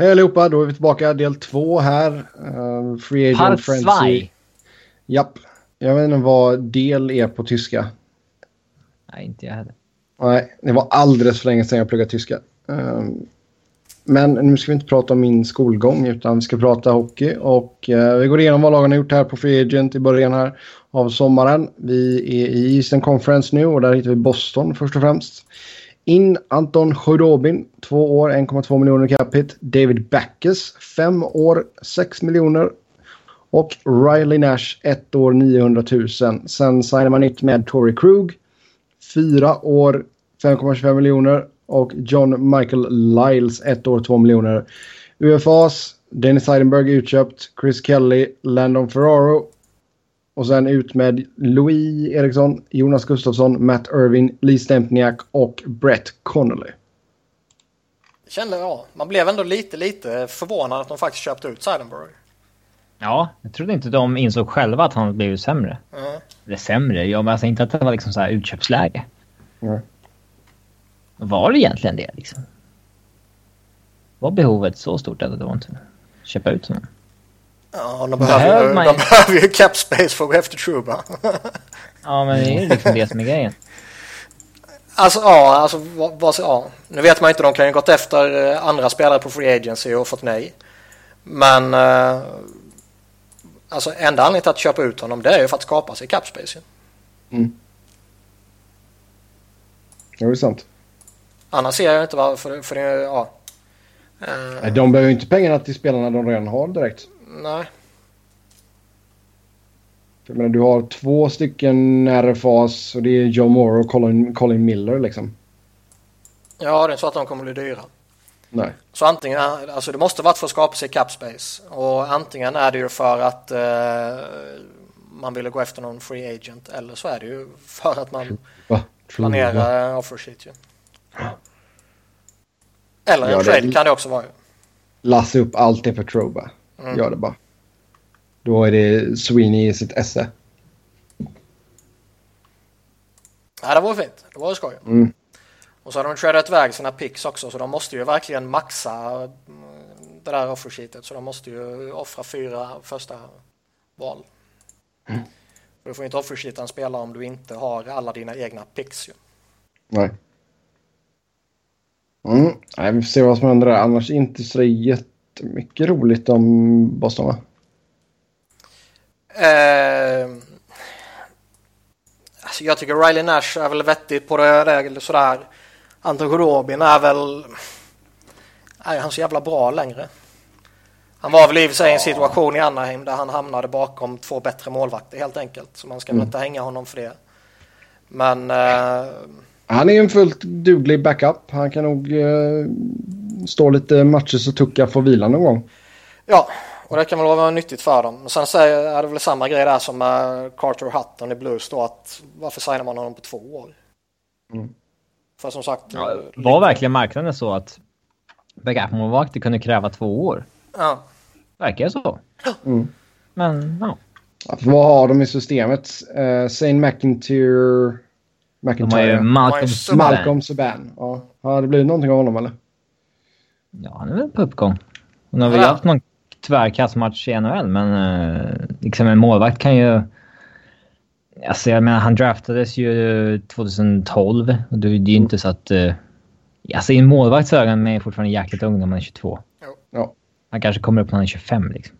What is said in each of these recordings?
Hej allihopa, då är vi tillbaka del två här. Uh, Free Agent Part Frenzy. 2. Japp. Jag vet inte vad del är på tyska. Nej, inte jag heller. Nej, det var alldeles för länge sedan jag pluggade tyska. Um, men nu ska vi inte prata om min skolgång utan vi ska prata hockey. Och uh, vi går igenom vad lagen har gjort här på Free Agent i början här av sommaren. Vi är i Eastern Conference nu och där hittar vi Boston först och främst. In Anton Khudobin, två år, 1,2 miljoner capita. David Backes, fem år, 6 miljoner. Och Riley Nash, ett år, 900 000. Sen signar man nytt med Tory Krug, fyra år, 5,25 miljoner. Och John Michael Lyles, ett år, 2 miljoner. UFAs, Dennis Heidenberg utköpt, Chris Kelly, Landon Ferraro. Och sen ut med Louis Eriksson, Jonas Gustafsson, Matt Irvin, Lee Stempniak och Brett Connolly. Kände, ja, man blev ändå lite, lite förvånad att de faktiskt köpte ut Seidenberg. Ja, jag trodde inte de insåg själva att han blivit sämre. Mm. Eller sämre, ja, men alltså inte att det var liksom så här utköpsläge. Mm. Var det egentligen det liksom? Var behovet så stort att det var inte köpa ut honom? Ja, de Behöver behöver, ju, man de behöver ju cap space för att gå efter Truba. Ja, men det är ju liksom det som är grejen. Alltså ja, alltså, vad, vad, ja. nu vet man inte, de kan ju gått efter eh, andra spelare på Free Agency och fått nej. Men eh, alltså enda anledningen till att köpa ut honom det är ju för att skapa sig cap space. ju. Ja, det är sant. Annars ser jag inte varför, för det, ja. Eh, De behöver ju inte pengarna till spelarna de redan har direkt. Nej. Jag menar, du har två stycken RFAs och det är Joe Moore och Colin, Colin Miller liksom. Ja, det är så att de kommer bli dyra. Nej. Så antingen, alltså det måste varit för att skapa sig cap space och antingen är det ju för att eh, man ville gå efter någon free agent eller så är det ju för att man Va? planerar offer sheet ju. Eller en Ja, det- trade kan det också vara ju. Lassa upp allt det för Troba. Mm. Gör det bara. Då är det Sweeney i sitt esse. Ja, det vore fint. Det vore skoj. Mm. Och så har de tradat iväg sina picks också så de måste ju verkligen maxa mm, det där offer sheetet så de måste ju offra fyra första val. Mm. Du får inte offer sheeta en spelare om du inte har alla dina egna picks ju. Nej. Mm. Nej, vi får se vad som händer där. Annars inte så jättemycket roligt om Boston va? Eh, alltså jag tycker Riley Nash är väl vettigt på det där sådär. Anton Khudobin är väl... Är han så jävla bra längre? Han var väl i och för sig i en situation i Anaheim där han hamnade bakom två bättre målvakter helt enkelt. Så man ska väl inte hänga honom för det. Men eh, Han är ju en fullt duglig backup. Han kan nog eh, stå lite matcher så Tucka får vila någon gång. ja, och det kan väl vara nyttigt för dem. Men sen säger, är det väl samma grej där som med Carter Hutton i Blues då att varför signar man honom på två år? Mm. För som sagt... Ja, eh, var verkligen marknaden så att backup-målvakter kunde kräva två år? Ja. Verkar så? Mm. Men ja, vad har de i systemet? Uh, Saint McIntyre... de har ju McIntyre. Malcolm Subban. Malcolm Subban. Ja. Har det blivit någonting av honom eller? Ja, han är väl på uppgång. Hon har väl haft någon tvärkastmatch i NHL, men uh, liksom en målvakt kan ju... Alltså jag menar, han draftades ju 2012 och det är ju inte så att... Uh, alltså i en målvakts ögon är han fortfarande jäkligt ung när man är 22. Ja. Han kanske kommer upp när han är 25 liksom.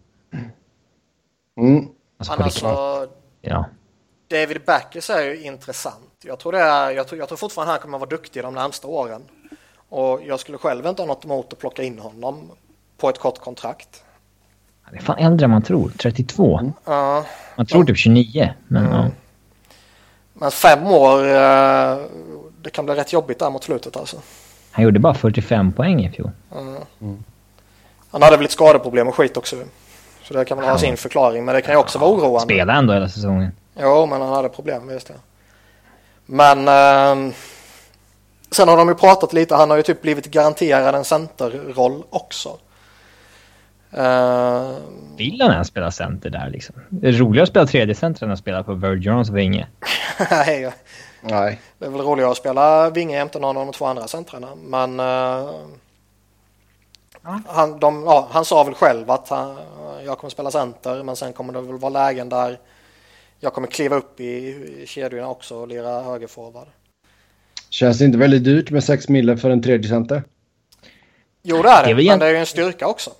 Mm. Alltså, på Annars riktigt. så, Ja. David Backes är ju intressant. Jag tror, det är, jag, tror, jag tror fortfarande han kommer vara duktig de närmsta åren. Och jag skulle själv inte ha något emot att plocka in honom på ett kort kontrakt. Han är fan äldre än man tror. 32. Ja, Man tror typ 29, men ja. men fem år, eh, det kan bli rätt jobbigt där mot slutet alltså. Han gjorde bara 45 poäng i fjol. Han hade väl lite skadeproblem och skit också. Så det kan väl ha sin förklaring. Men det kan ju också vara oroande. Spelade ändå hela säsongen. Jo, men han hade problem, visst det. Men ehm, sen har de ju pratat lite. Han har ju typ blivit garanterad en centerroll också. Ehm, Vill han ens spela center där liksom? Det är roligare att spela tredje center än att spela på Vergerons vinge. nej, Nej. det är väl roligare att spela vinge jämte någon av de två andra centrarna. Men eh. Han, de, ja, han sa väl själv att han, jag kommer spela center men sen kommer det väl vara lägen där jag kommer kliva upp i, kedjorna också och lira högerforward. Känns det inte väldigt dyrt med 6 mille för en tredje center? Jo det är det, det är men det är ju en styrka också.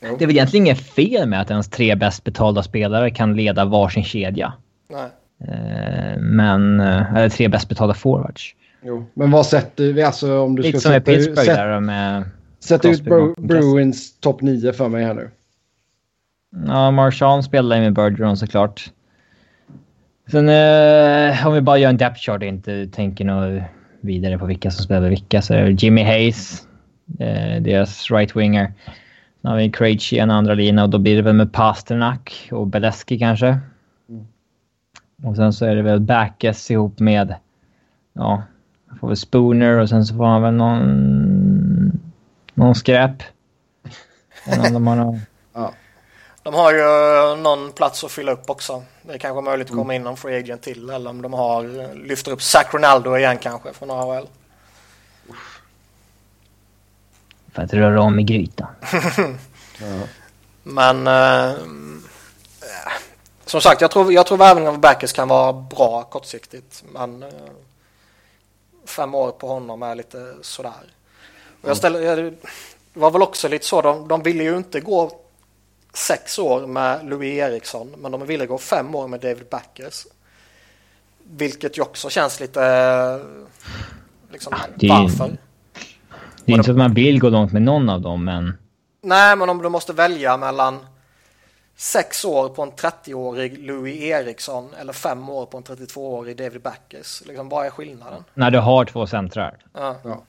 Det är väl egentligen inget fel med att ens tre bäst betalda spelare kan leda varsin kedja. Nej. Eh, men, eh, eller tre bäst betalda forwards. Jo, men vad sätter vi alltså om du Lite ska som i sätta, Pittsburgh sätt, där med... sätta ut Bru Bruins topp 9 för mig här nu. Ja, Marchand spelar med Bergeron såklart. Sen eh, om vi bara gör en depth chart och inte tänker något vidare på vilka som spelar vilka så är det Jimmy Hayes, eh, deras right-winger. Sen har vi Krejci en andra lina och då blir det väl med Pasternak och Beleski kanske. Mm. Och sen så är det väl Backes ihop med, ja, får väl Spooner och sen så får han väl någon, någon skräp. de har någon... ja. De har ju någon plats att fylla upp också. Det är kanske möjligt att komma mm. in någon free agent till eller om de har lyfter upp Zac Ronaldo igen kanske från AHL. För att röra om i grytan. ja. Men eh, som sagt, jag tror, jag tror värvningen av Backes kan vara bra kortsiktigt. Men eh, fem år på honom är lite sådär. Och jag ställer, det var väl också lite så, de, de ville ju inte gå sex år med Louis Eriksson men de ville gå fem år med David Backers. Vilket ju också känns lite liksom, det är, varför? Det är inte så att man vill gå långt med någon av dem men... Nej men om du måste välja mellan sex år på en 30-årig Louis Eriksson eller fem år på en 32-årig David Backers. Liksom, vad är skillnaden? När du har två centrar. Ja. ja.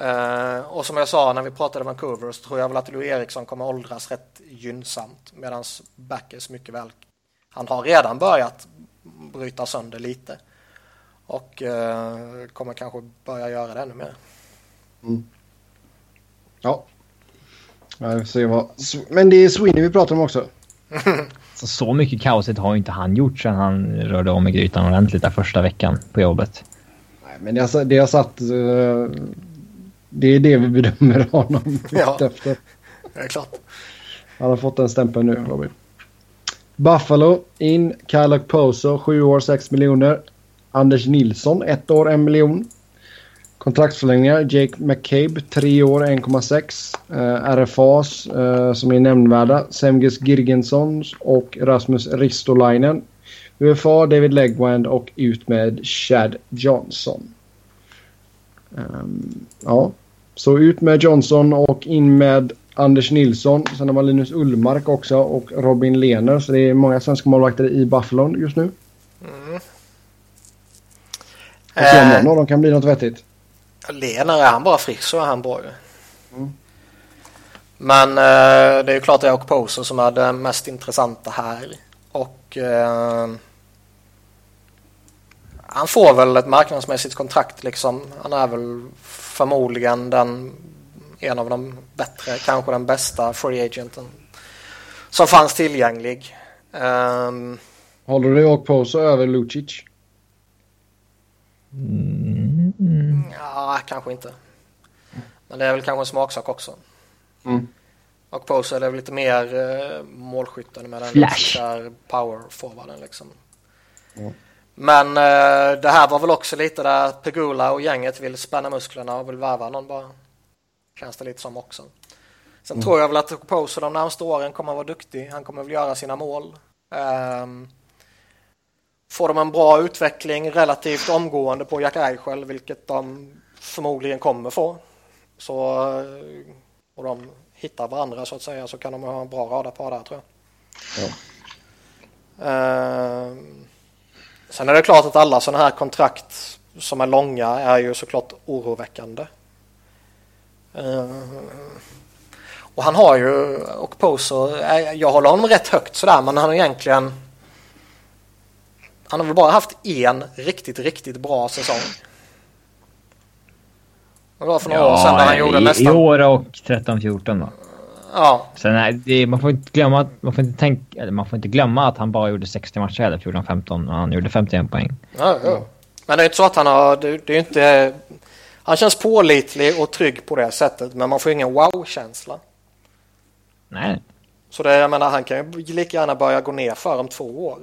Uh, och som jag sa när vi pratade om Vancouver så tror jag väl att Louis Eriksson kommer åldras rätt gynnsamt medan Backers mycket väl han har redan börjat bryta sönder lite och uh, kommer kanske börja göra det ännu mer. Mm. Ja. Vad... Men det är Sweeney vi pratar om också. så, så mycket kaoset har inte han gjort sedan han rörde om i grytan ordentligt där första veckan på jobbet. Nej, men det har, det har satt... Uh det är det vi bedömer honom ja, efter. det är klart. Han har fått den stämpeln nu, Robin. Buffalo in. Kyle Poso, 7 år 6 miljoner. Anders Nilsson, 1 år 1 miljon. Kontraktsförlängningar. Jake McCabe, 3 år 1,6. Uh, RFAs uh, som är nämnvärda. Semges Girgensson och Rasmus Ristolainen. UFA, David Legwand och ut med Chad Johnson. Um, ja, så ut med Johnson och in med Anders Nilsson. Sen har man Linus Ullmark också och Robin Lehner. Så det är många svenska målvakter i Buffalo just nu. Mm. Och se om någon av dem kan bli något vettigt. Lehner, är han bara frisk så är han bra ju. Mm. Men eh, det är ju klart det är Okposo som är det mest intressanta här. Och eh, han får väl ett marknadsmässigt kontrakt liksom. Han är väl förmodligen den, en av de bättre, kanske den bästa free agenten som fanns tillgänglig. Um, Håller du och på så över Lucic? Mm. Ja, kanske inte. Men det är väl kanske en smaksak också. Mm. Och Poso är väl lite mer uh, målskytten med den Flash. power-forwarden liksom. Mm. Men eh, det här var väl också lite där Pegula och gänget vill spänna musklerna och vill värva någon bara. Känns det lite som också. Sen mm. tror jag väl att Poser de närmaste åren kommer att vara duktig. Han kommer väl göra sina mål. Um, får de en bra utveckling relativt omgående på Jack Eichel, vilket de förmodligen kommer få. Så, och de hittar varandra så att säga så kan de ha en bra rada på där tror jag. Ja. Um, Sen är det klart att alla sådana här kontrakt som är långa är ju såklart oroväckande. Uh, och han har ju, och Poso, jag håller honom rätt högt sådär men han har egentligen han har väl bara haft en riktigt, riktigt bra säsong. Det var för några ja, år sedan när han gjorde i, nästan... I år och 13-14 då. Ja. Sen det, man får inte glömma att, man får inte tänka, eller man får inte glömma att han bara gjorde 60 matcher eller 14-15 och han gjorde 51 poäng. Ja, ja. Men det är inte så att han har, det, det är inte, Han känns pålitlig och trygg på det sättet men man får ingen wow-känsla. Nej. Så det, jag menar, han kan ju lika gärna börja gå ner för om två år.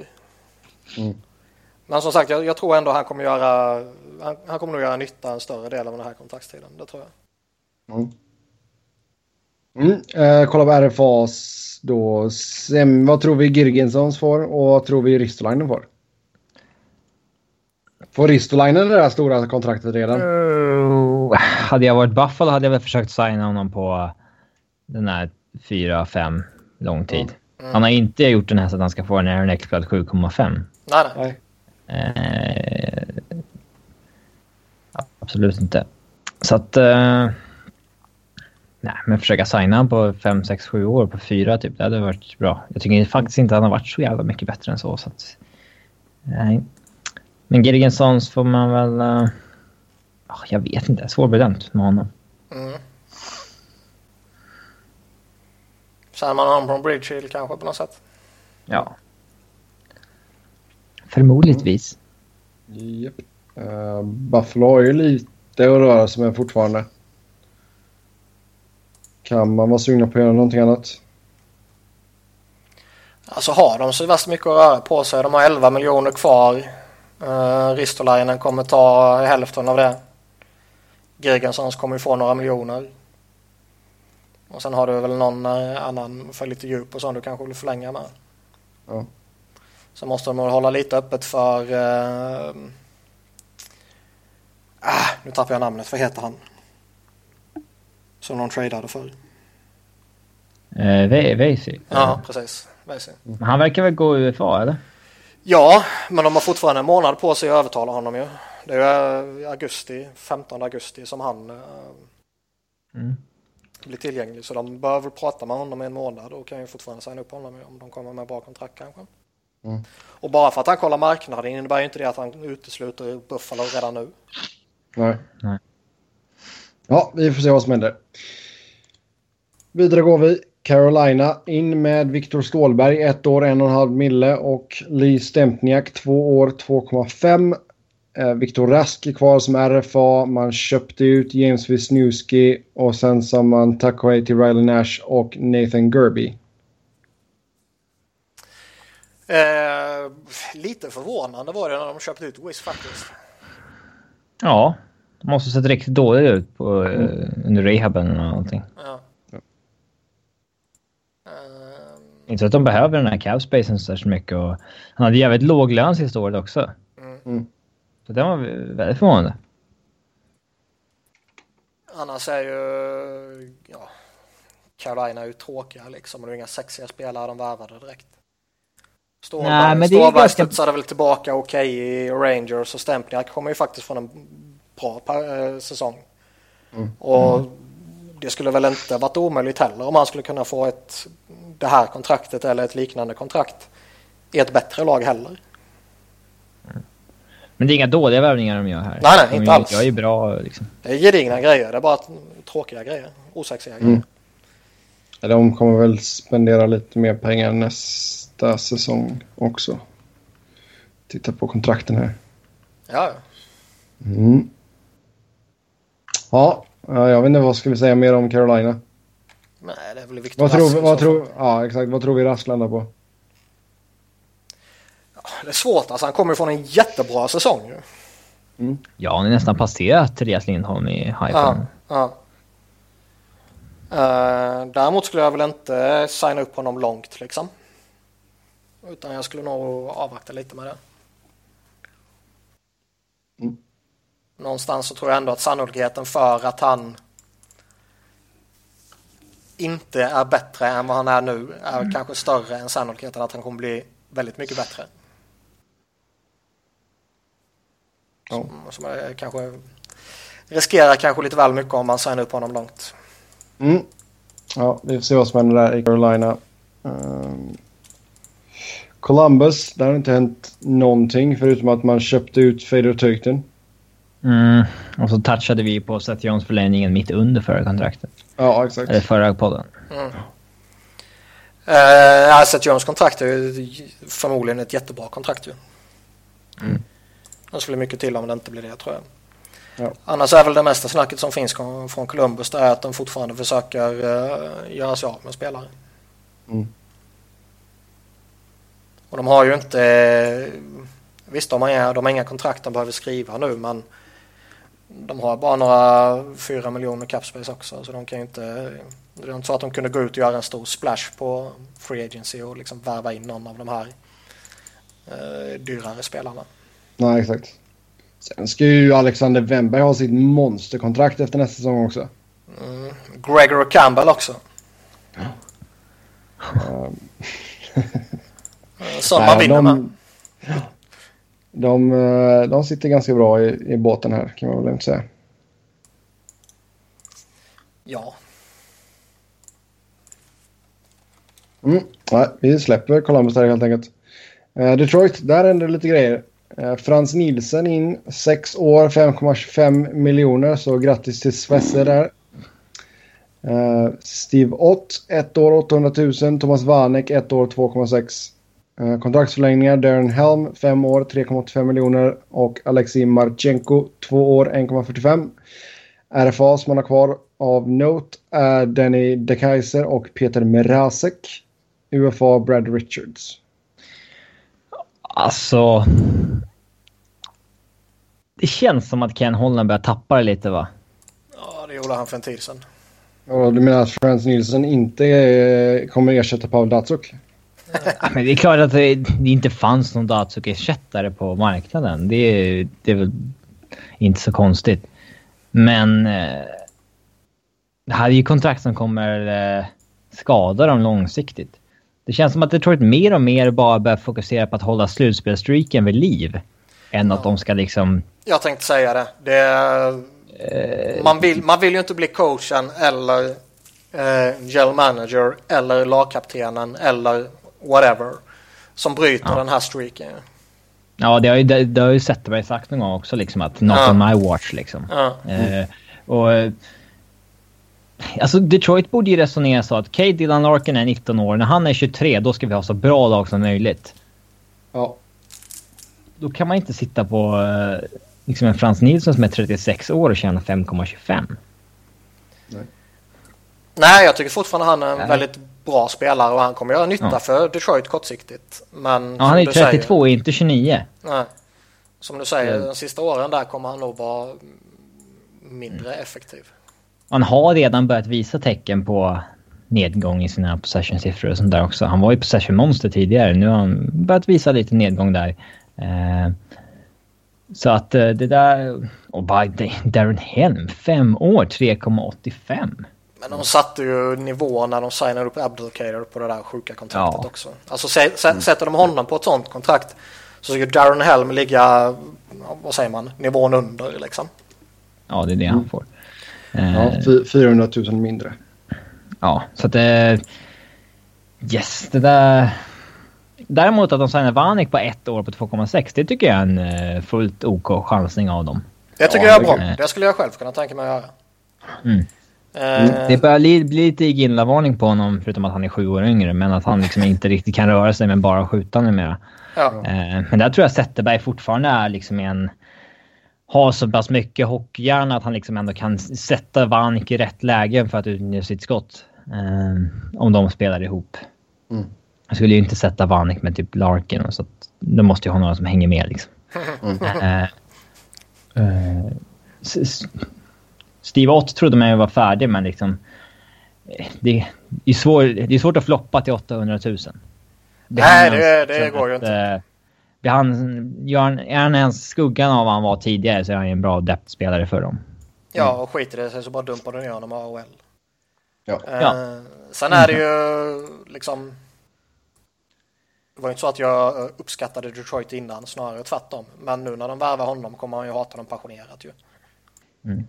Mm. Men som sagt, jag, jag, tror ändå han kommer göra han, han, kommer nog göra nytta en större del av den här kontraktstiden. Det tror jag. Mm. Mm. Eh, kolla på RFAs då. Sem, vad tror vi Girgensons får och vad tror vi Ristolainen får? Får Ristolainen det där stora kontraktet redan? Uh, hade jag varit Buffalo hade jag väl försökt signa honom på den här 4-5 lång tid. Mm. Han har inte gjort den här så att han ska få en Aaron Ekblad 7,5. Nej, nej. Eh, absolut inte. Så att... Eh, nej, men försöka signa på 5, 6, 7 år på 4 typ. Det hade varit bra. Jag tycker faktiskt inte att han har varit så jävla mycket bättre än så. så att, nej. Men Girgensons får man väl... Uh, jag vet inte. Svårbedömt med honom. Mm. Signar man honom från Bridgehill kanske på något sätt? Ja. Förmodligtvis. Mm. Yep. Uh, Buffalo har ju lite att röra sig med fortfarande. Kan man vara sugna på att göra någonting annat? Alltså har de så värst mycket att röra på sig. De har 11 miljoner kvar. Uh, Ristolainen kommer ta hälften av det. Girgensons kommer få några miljoner. Och sen har du väl någon eh, annan för lite djup och sånt du kanske vill förlänga med. Ja. Så måste de hålla lite öppet för... Uh, ah, nu tappar jag namnet. Vad heter han? Som de tradade för. Eh, Väsi? Ja, precis. Väsi. Han verkar väl gå UFA, eller? Ja, men de har fortfarande en månad på sig att övertala honom ju. Det är augusti, 15 augusti som han uh, mm. blir tillgänglig. Så de bör väl prata med honom i en månad och kan ju fortfarande signa upp honom om de kommer med bra kontrakt kanske. Mm. Och bara för att han kollar marknaden innebär ju inte det att han utesluter Buffalo redan nu. Nej. Nej. Ja, vi får se vad som händer. Vidare går vi. Carolina in med Viktor Stålberg, ett år, en och en halv mille och Lee Stempniak, två år, 2,5. Eh, Viktor Rask är kvar som RFA. Man köpte ut James Wisniewski och sen sa man tack och hej till Riley Nash och Nathan Gerby. Eh, lite förvånande var det när de köpte ut Wiz faktiskt. Ja, måste ha sett riktigt dåligt ut på, mm. under rehaben eller någonting. Ja. Inte så att de behöver den här capspacen så mycket. Och han hade jävligt låg lön sista året också. Mm. Så det var väldigt förvånande. Annars är ju ja, Carolina är ju tråkiga liksom. Och det är inga sexiga spelare de värvade direkt. Stålberg, Nej, men Stålberg ganska... studsade väl tillbaka okej okay i Rangers och Stempniak kommer ju faktiskt från en bra äh, säsong. Mm. Och mm. det skulle väl inte varit omöjligt heller om han skulle kunna få ett det här kontraktet eller ett liknande kontrakt i ett bättre lag heller. Men det är inga dåliga värvningar de gör här. Nej, nej, inte alls. Jag är bra liksom. Det är gedigna grejer. Det är bara tråkiga grejer. Osexiga mm. grejer. De kommer väl spendera lite mer pengar nästa säsong också. Titta på kontrakten här. Ja. Mm. Ja, jag vet inte vad ska vi säga mer om Carolina. Nej, det är väl Victor vad tror, vad tror, Ja, exakt. Vad tror vi Rask landar på? Ja, det är svårt. Alltså, han kommer från en jättebra säsong ju. Mm. Ja, han är nästan passerat Therese Lindholm i hypen. Ja, ja. Uh, däremot skulle jag väl inte signa upp honom långt liksom. Utan jag skulle nog avvakta lite med det. Mm. Någonstans så tror jag ändå att sannolikheten för att han inte är bättre än vad han är nu är mm. kanske större än sannolikheten att han kommer bli väldigt mycket bättre. Som, som är, kanske riskerar kanske lite väl mycket om man signar upp honom långt. Mm. Ja, vi får se vad som händer där i Carolina. Um, Columbus, där har inte hänt någonting förutom att man köpte ut Fedor Töyten. Mm. Och så touchade vi på Seth Jones förlängningen mitt under förra kontraktet. Ja, exakt. Eller förra podden. Mm. Uh, Seth Jones kontrakt är ju förmodligen ett jättebra kontrakt ju. Mm. Det skulle mycket till om det inte blir det tror jag. Ja. Annars är väl det mesta snacket som finns från Columbus det är att de fortfarande försöker uh, göra sig av med spelare. Mm. Och de har ju inte... Visst, de har, de har inga kontrakt de behöver skriva nu men de har bara några fyra miljoner capspace också så de kan ju inte... Det är inte så att de kunde gå ut och göra en stor splash på Free Agency och liksom värva in någon av de här eh, dyrare spelarna. Nej, exakt. Sen ska ju Alexander Wemberg ha sitt monsterkontrakt efter nästa säsong också. Mm. Gregory Campbell också. Ja. um. Sån man vinner med. De, eh, de sitter ganska bra i, i båten här kan man väl inte säga. Ja. Mm, nej, vi släpper Columbus där helt enkelt. Uh, Detroit, där händer lite grejer. Uh, Frans Nielsen in 6 år 5,25 miljoner så grattis till Svesse där. Steve Ott 1 år 800 000. Thomas Vanek 1 år 2,6. Uh, kontraktsförlängningar Darren Helm 5 år 3,85 miljoner och Alexei Marchenko 2 år 1,45. RFA som man har kvar av Note är Danny DeKaiser och Peter Merasek. UFA Brad Richards. Alltså... Det känns som att Ken Holland börjar tappa det lite va? Ja, det gjorde han för en tid sedan. Och du menar att Frans Nilsson inte eh, kommer ersätta Pavel Datsuk? Men det är klart att det, inte fanns någon Datsuk-ersättare på marknaden. Det det är väl inte så konstigt. Men eh, det här är ju kontrakt som kommer eh, skada dem långsiktigt. Det känns som att Detroit mer och mer bara börjar fokusera på att hålla slutspelstreaken vid liv. Än att de ska liksom... Jag tänkte säga det. det är... man, vill, man vill ju inte bli coachen eller eh, general manager eller lagkaptenen eller whatever som bryter ja. den här streaken. Ja, det har ju, det, det har ju Zetterberg sagt någon gång också liksom att not ja. on my watch liksom. Ja. Eh, och Alltså Detroit borde ju resonera så att Kate Dylan Larkin är 19 år. När han är 23 då ska vi ha så bra lag som möjligt. Ja. Då kan man inte sitta på eh, liksom en Frans Nilsson som är 36 år och tjänar 5,25. Nej. Nej, jag tycker fortfarande han är en Nej. väldigt bra spelare och han kommer göra nytta ja. för Detroit kortsiktigt. Men ja, han är 32 och inte 29. Nej. Som du säger, mm. de sista åren där kommer han nog vara mindre mm. effektiv. Han har redan börjat visa tecken på nedgång i sina possession-siffror och sånt där också. Han var ju possession-monster tidigare. Nu har han börjat visa lite nedgång där. Eh, så att eh, det där... Och bara Darren Helm, fem år, 3,85. Men de satte ju nivån när de signade upp Abdelkader på det där sjuka kontraktet ja. också. Alltså sätter de honom på ett sånt kontrakt så ska Darren Helm ligga, vad säger man, nivån under liksom. Ja, det är det han får. Ja, 400 000 mindre. Ja, så att det... Yes, det där... Däremot att de signar Vanik på ett år på 2,6 det tycker jag är en eh, fullt OK chansning av dem. Det tycker ja, jag är bra. Det skulle jag själv kunna tänka mig att göra. Mm. Mm. Det börjar bli, bli lite Ginla-varning på honom, förutom att han är sju år yngre. Men att han liksom inte riktigt kan röra sig med bara skjuta numera. Ja. Eh, men där tror jag Zetterberg fortfarande är liksom en... Har så pass mycket hockeyhjärna att han liksom ändå kan sätta Vanik i rätt läge för att utnyttja sitt skott. Eh, om de spelar ihop. Mm. Jag skulle ju inte sätta Vanik med typ Larkin så att då måste ju ha några som hänger med liksom. Mm. Eh, eh, Steve Ott trodde man ju var färdig, men liksom... Det, det, är, svår, det är svårt att floppa till 800 000. Nej, det, det går ju inte. Äh, han, gör, är han ens skuggan av vad han var tidigare så är han ju en bra depth-spelare för dem. Ja, och skiter det sig så bara dumpar du ner honom AHL. Ja. Eh, ja. Sen är det ju liksom... Det var ju inte så att jag uppskattade Detroit innan, snarare tvärtom. Men nu när de värvar honom kommer han ju hata dem passionerat ju. Mm.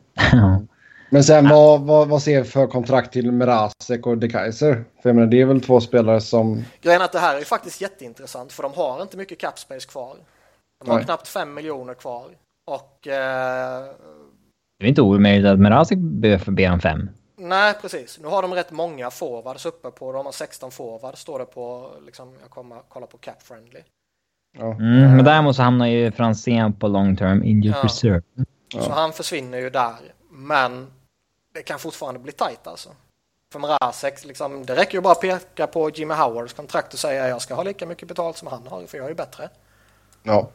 Men sen vad, vad, vad ser vi för kontrakt till Merasek och De Kaiser? För jag menar, det är väl två spelare som... Grejen är att det här är faktiskt jätteintressant för de har inte mycket cap space kvar. De har Nej. knappt 5 miljoner kvar. Och... Eh... Det är inte omöjligt att Merasek behöver be om 5. Nej, precis. Nu har de rätt många forwards uppe på. De har 16 forwards står det på. Liksom, jag kommer kolla på cap friendly. Ja. Mm, men däremot så hamnar ju Franzén på long term injured ja. reserve. Ja. Så han försvinner ju där. Men det kan fortfarande bli tajt alltså. För Mrazek, liksom, det räcker ju bara att peka på Jimmy Howards kontrakt och säga att jag ska ha lika mycket betalt som han har för jag är bättre. Ja.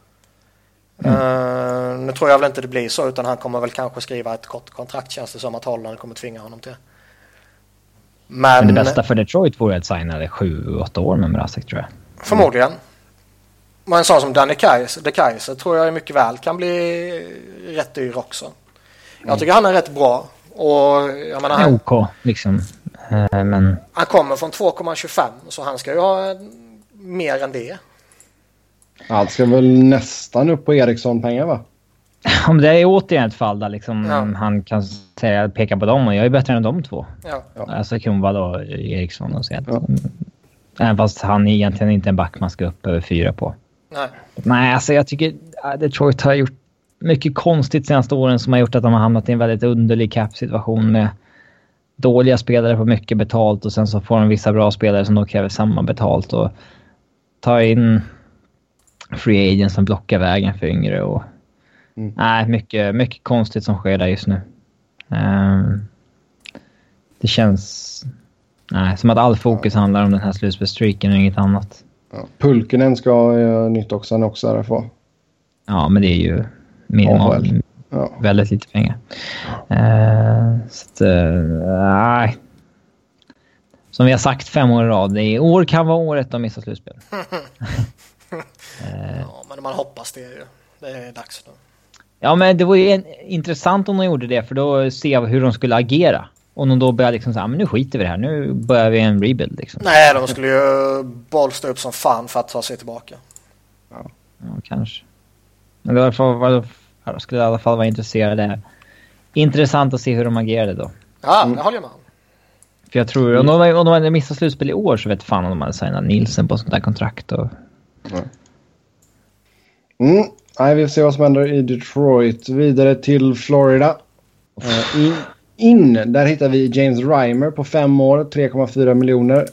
Mm. Uh, nu tror jag väl inte det blir så utan han kommer väl kanske skriva ett kort kontrakt känns det som att Holland kommer tvinga honom till. Men, Men det bästa för Detroit vore att signa det 7-8 år med Mrazek tror jag. Förmodligen. Men en sån som Danny Kaiser, De Kaiser tror jag mycket väl kan bli rätt dyr också. Jag mm. tycker han är rätt bra. Och jag menar, han, OK liksom. Uh, men... Han kommer från 2,25 så han ska ju ha mer än det. Han ska väl nästan upp på Eriksson-pengar va? Om det är återigen ett fall där liksom ja. han kan säga, peka på dem och jag är bättre än de två. Ja. Alltså Kronwall och Eriksson och att, ja. Även fast han egentligen inte är en back man ska upp över fyra på. Nej. Nej, alltså jag tycker Detroit har gjort mycket konstigt senaste åren som har gjort att de har hamnat i en väldigt underlig cap-situation med dåliga spelare på mycket betalt och sen så får de vissa bra spelare som då kräver samma betalt och ta in free agents som blockar vägen för yngre och... Mm. Nej, mycket, mycket konstigt som sker där just nu. Um, det känns... Nej, som att all fokus handlar om den här slutspelsstreaken och inget annat. Ja, Pulkinen ska ha uh, nytt också, han också RFA. Ja, men det är ju minimalt. Ja. Väldigt lite pengar. Uh, så att, uh, nej. Som vi har sagt fem år i rad, i år kan vara året de missar slutspel. ja, men man hoppas det ju. Det är dags nu. Ja, men det var ju intressant om de gjorde det, för då ser vi hur de skulle agera. Om de då börjar liksom säga, men nu skiter vi det här, nu börjar vi en rebuild liksom. Nej, de skulle ju bolstra upp som fan för att ta sig tillbaka. Ja, ja kanske. Men det var, jag skulle i alla fall vara intresserad Intressant att se hur de agerade då. Ja, det håller jag med om. För jag tror, om de, om de hade missat slutspel i år så vet fan om de hade signat Nielsen på sånt där kontrakt. Och... Mm. Nej, vi får se vad som händer i Detroit. Vidare till Florida. Uh, in, in, där hittar vi James Reimer på fem år, 3,4 miljoner.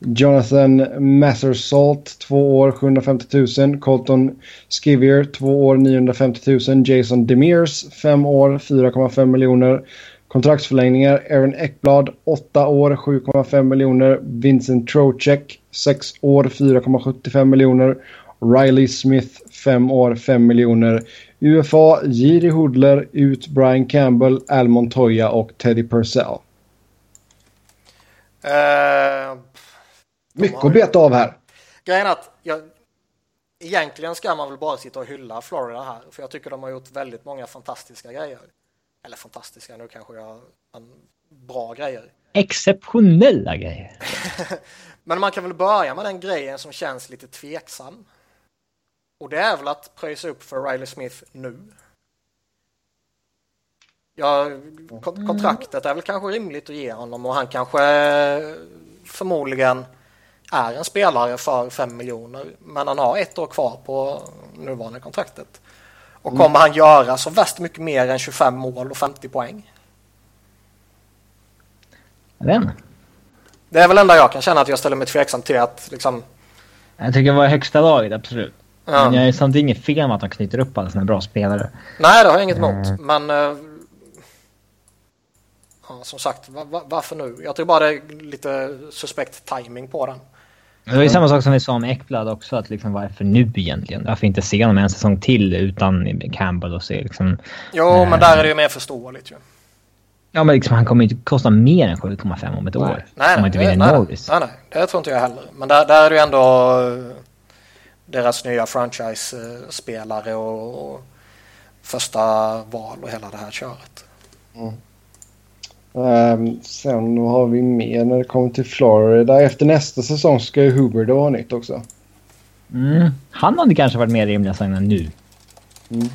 Jonathan Massersalt, två år, 750 000. Colton Skivier, två år, 950 000. Jason Demirs, fem år, 4,5 miljoner. Kontraktsförlängningar. Aaron Ekblad, åtta år, 7,5 miljoner. Vincent Trocek, sex år, 4,75 miljoner. Riley Smith, fem år, 5 miljoner. UFA, Jiri Hoodler, ut Brian Campbell, Al Montoya och Teddy Purcell. Uh, Mycket att beta av här. Grejen är att jag, egentligen ska man väl bara sitta och hylla Florida här. För jag tycker de har gjort väldigt många fantastiska grejer. Eller fantastiska, nu kanske jag... Men bra grejer. Exceptionella grejer. Men man kan väl börja med den grejen som känns lite tveksam. Och det är väl att pröjsa upp för Riley Smith nu. Ja, kontraktet är väl kanske rimligt att ge honom och han kanske förmodligen är en spelare för 5 miljoner. Men han har ett år kvar på nuvarande kontraktet. Och mm. kommer han göra så värst mycket mer än 25 mål och 50 poäng? Vem? Det är väl enda jag kan känna att jag ställer mig tveksam till att liksom... Jag tycker det var högsta laget, absolut. Ja. Men jag är samtidigt inget fel med att de knyter upp alla sina bra spelare. Nej, det har jag inget emot. Men... Uh, ja, som sagt, var, varför nu? Jag tror bara det är lite suspekt timing på den. Det var ju samma sak som vi sa om Ekblad också, att liksom varför nu egentligen? Varför inte se honom en säsong till utan Campbell och se liksom... Jo, äh, men där är det ju mer förståeligt ju. Ja, men liksom, han kommer inte kosta mer än 7,5 om ett nej. år. Nej, nej, inte nej, nej, nej, nej, det tror inte jag heller. Men där, där är det ju ändå deras nya franchise-spelare och, och första val och hela det här köret. Mm. Um, sen har vi mer när det kommer till Florida? Efter nästa säsong ska ju Huber ha nytt också. Mm. Han hade kanske varit mer rimlig att signa nu. Mm.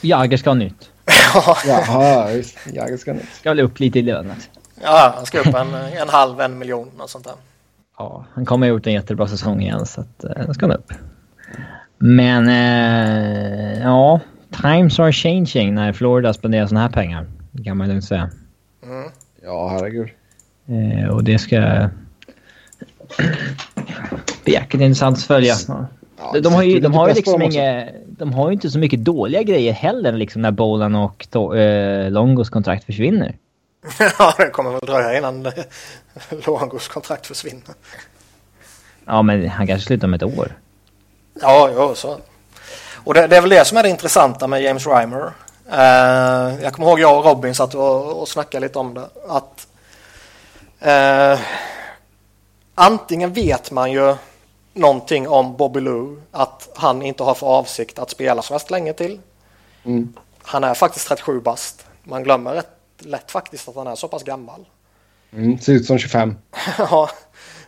Jagger ska ha nytt. Jaha, visst. Jagger ska ha nytt. Ska väl upp lite i lönet. Ja, han ska upp en, en halv, en miljon och sånt där. Ja, han kommer ha gjort en jättebra säsong igen så att uh, ska han upp. Men uh, ja, times are changing när Florida spenderar såna här pengar. Det kan man lugnt säga. Mm. Ja, herregud. Uh, och det ska bli jäkligt intressant att följa. Ja, de, har ju, de har ju liksom inget... de har ju inte så mycket dåliga grejer heller liksom när Bolan och to- eh, Longos kontrakt försvinner. ja, det kommer väl dröja innan Longos kontrakt försvinner. Ja, men han kanske slutar om ett år. Ja, jo, så. Och det, det, är väl det som är det intressanta med James Reimer. Uh, jag kommer ihåg jag och Robin satt och, och snackade lite om det. Att uh, antingen vet man ju någonting om Bobby Lou, att han inte har för avsikt att spela så värst länge till. Mm. Han är faktiskt 37 bast. Man glömmer rätt lätt faktiskt att han är så pass gammal. Mm, ser ut som 25. ja,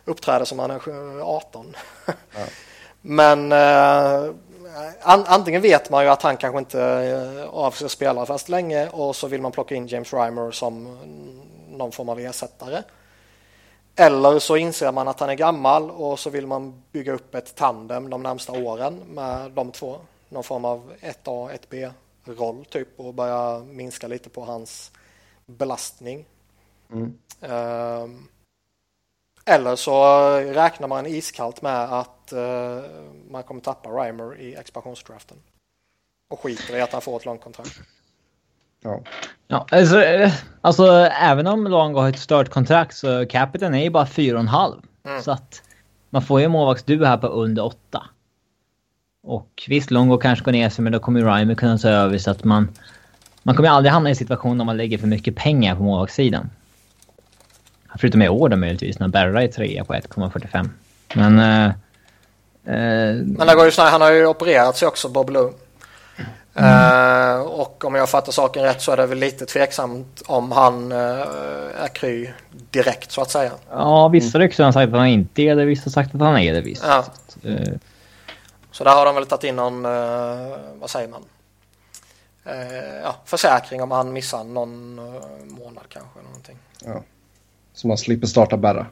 uppträder som han är 18. ja. Men eh, an, antingen vet man ju att han kanske inte eh, avser spela fast länge och så vill man plocka in James Reimer som någon form av ersättare. Eller så inser man att han är gammal och så vill man bygga upp ett tandem de närmsta åren med de två. Någon form av 1A, 1B roll typ och börja minska lite på hans belastning. Mm. Um, eller så räknar man iskallt med att uh, man kommer tappa Reimer i expansionsdraften. Och skiter i att han får ett långt kontrakt. Ja. Ja, alltså, eh, alltså även om Longo har ett stört kontrakt så capiten är ju bara 4,5. Mm. Så att man får ju målvaktsdu här på under 8. Och visst, Longo kanske går ner sig men då kommer ju Reimer kunna ta över så att man... Man kommer ju aldrig hamna i en situation där man lägger för mycket pengar på målvaktssidan. Förutom i år då möjligtvis när Berra är trea på 1,45. Men... Eh, eh, men det går ju snarare, han har ju opererat sig också, Bob Lou. Mm. Uh, och om jag fattar saken rätt så är det väl lite tveksamt om han uh, är kry direkt så att säga. Ja, vissa rykten har sagt att han inte är det, vissa har sagt att han är det visst. Ja. Uh. Så där har de väl tagit in någon, vad säger man? Ja, försäkring om han missar någon månad kanske. Någonting. Ja. Så man slipper starta Berra.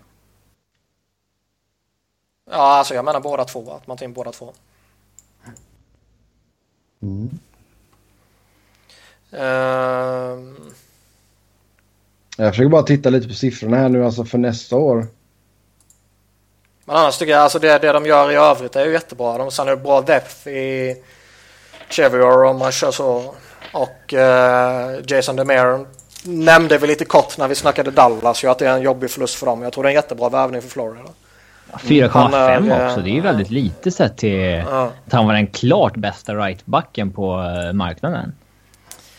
Ja, alltså jag menar båda två. Att man tar in båda två. Mm. Uh... Jag försöker bara titta lite på siffrorna här nu alltså för nästa år. Men annars tycker jag alltså det, det de gör i övrigt är ju jättebra. De har bra depth i Chevior om man kör så. Och uh, Jason DeMere nämnde vi lite kort när vi snackade Dallas ju att det är en jobbig förlust för dem. Jag tror det är en jättebra värvning för Florida. 4,5 också. Det är ju väldigt lite sett till ja. att han var den klart bästa rightbacken på eh, marknaden.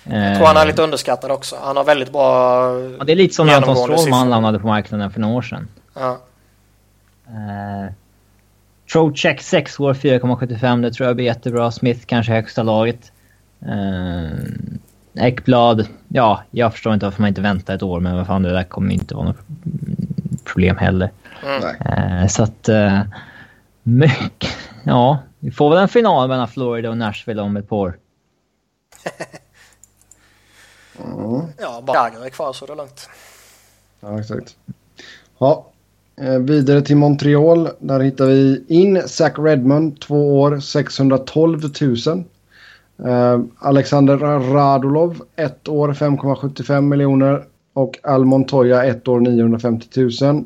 Jag tror han är lite underskattad också. Han har väldigt bra ja, Det är lite som när Anton Strålman lämnade på marknaden för några år sedan. Ja. Uh, Trocheck 6 år 4,75. Det tror jag blir jättebra. Smith kanske högsta laget. Uh, Ekblad, ja, jag förstår inte varför man inte väntar ett år, men vad fan, det där kommer inte vara något problem heller. Mm. Uh, så att... Uh, mycket... Ja, vi får väl en final mellan Florida och Nashville om ett par år. mm. Ja, bara är kvar så det är lugnt. Ja, exakt. Ja, eh, Eh, vidare till Montreal. Där hittar vi in Zach Redmond, två år, 612 000. Eh, Alexander Radulov, ett år 5,75 miljoner. Och Al Montoya, ett år 950 000.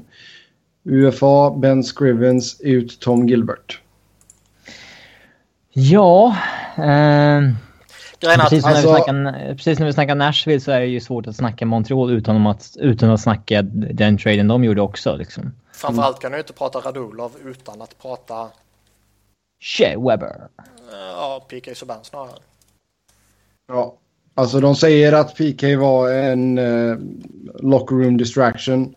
UFA, Ben Scrivens, ut Tom Gilbert. Ja... Eh, precis, alltså, när vi snackar, precis när vi snackar Nashville så är det ju svårt att snacka Montreal utan att, utan att snacka den traden de gjorde också. Liksom. Framförallt kan du inte prata Radulov utan att prata... Shea Weber. Ja, PK Subban snarare. Ja, alltså de säger att PK var en uh, locker room distraction.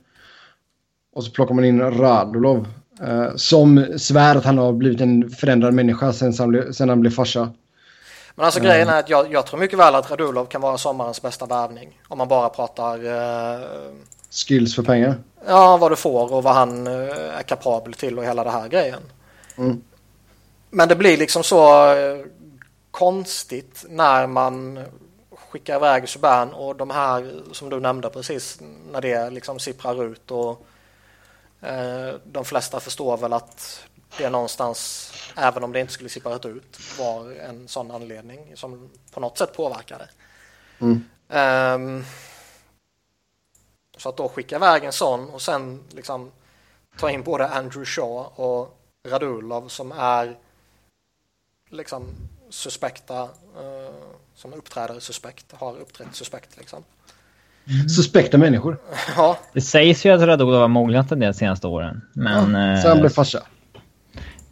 Och så plockar man in Radulov. Uh, som svär att han har blivit en förändrad människa sen han, blev, sen han blev farsa. Men alltså uh, grejen är att jag, jag, tror mycket väl att Radulov kan vara sommarens bästa värvning. Om man bara pratar... Uh, skills för pengar? Ja, vad du får och vad han är kapabel till och hela det här grejen. Mm. Men det blir liksom så konstigt när man skickar iväg Subban och de här som du nämnde precis när det liksom sipprar ut och eh, de flesta förstår väl att det någonstans, även om det inte skulle sipprat ut, var en sån anledning som på något sätt påverkade. Mm. Um, så att då skicka iväg en sån och sen liksom ta in både Andrew Shaw och Radulov som är liksom suspekta eh, som uppträder suspekt har uppträtt suspekt liksom. Suspekta människor. Ja, Det sägs ju att Radulov har mognat en del de senaste åren. Men... Så han eh, blev farsa.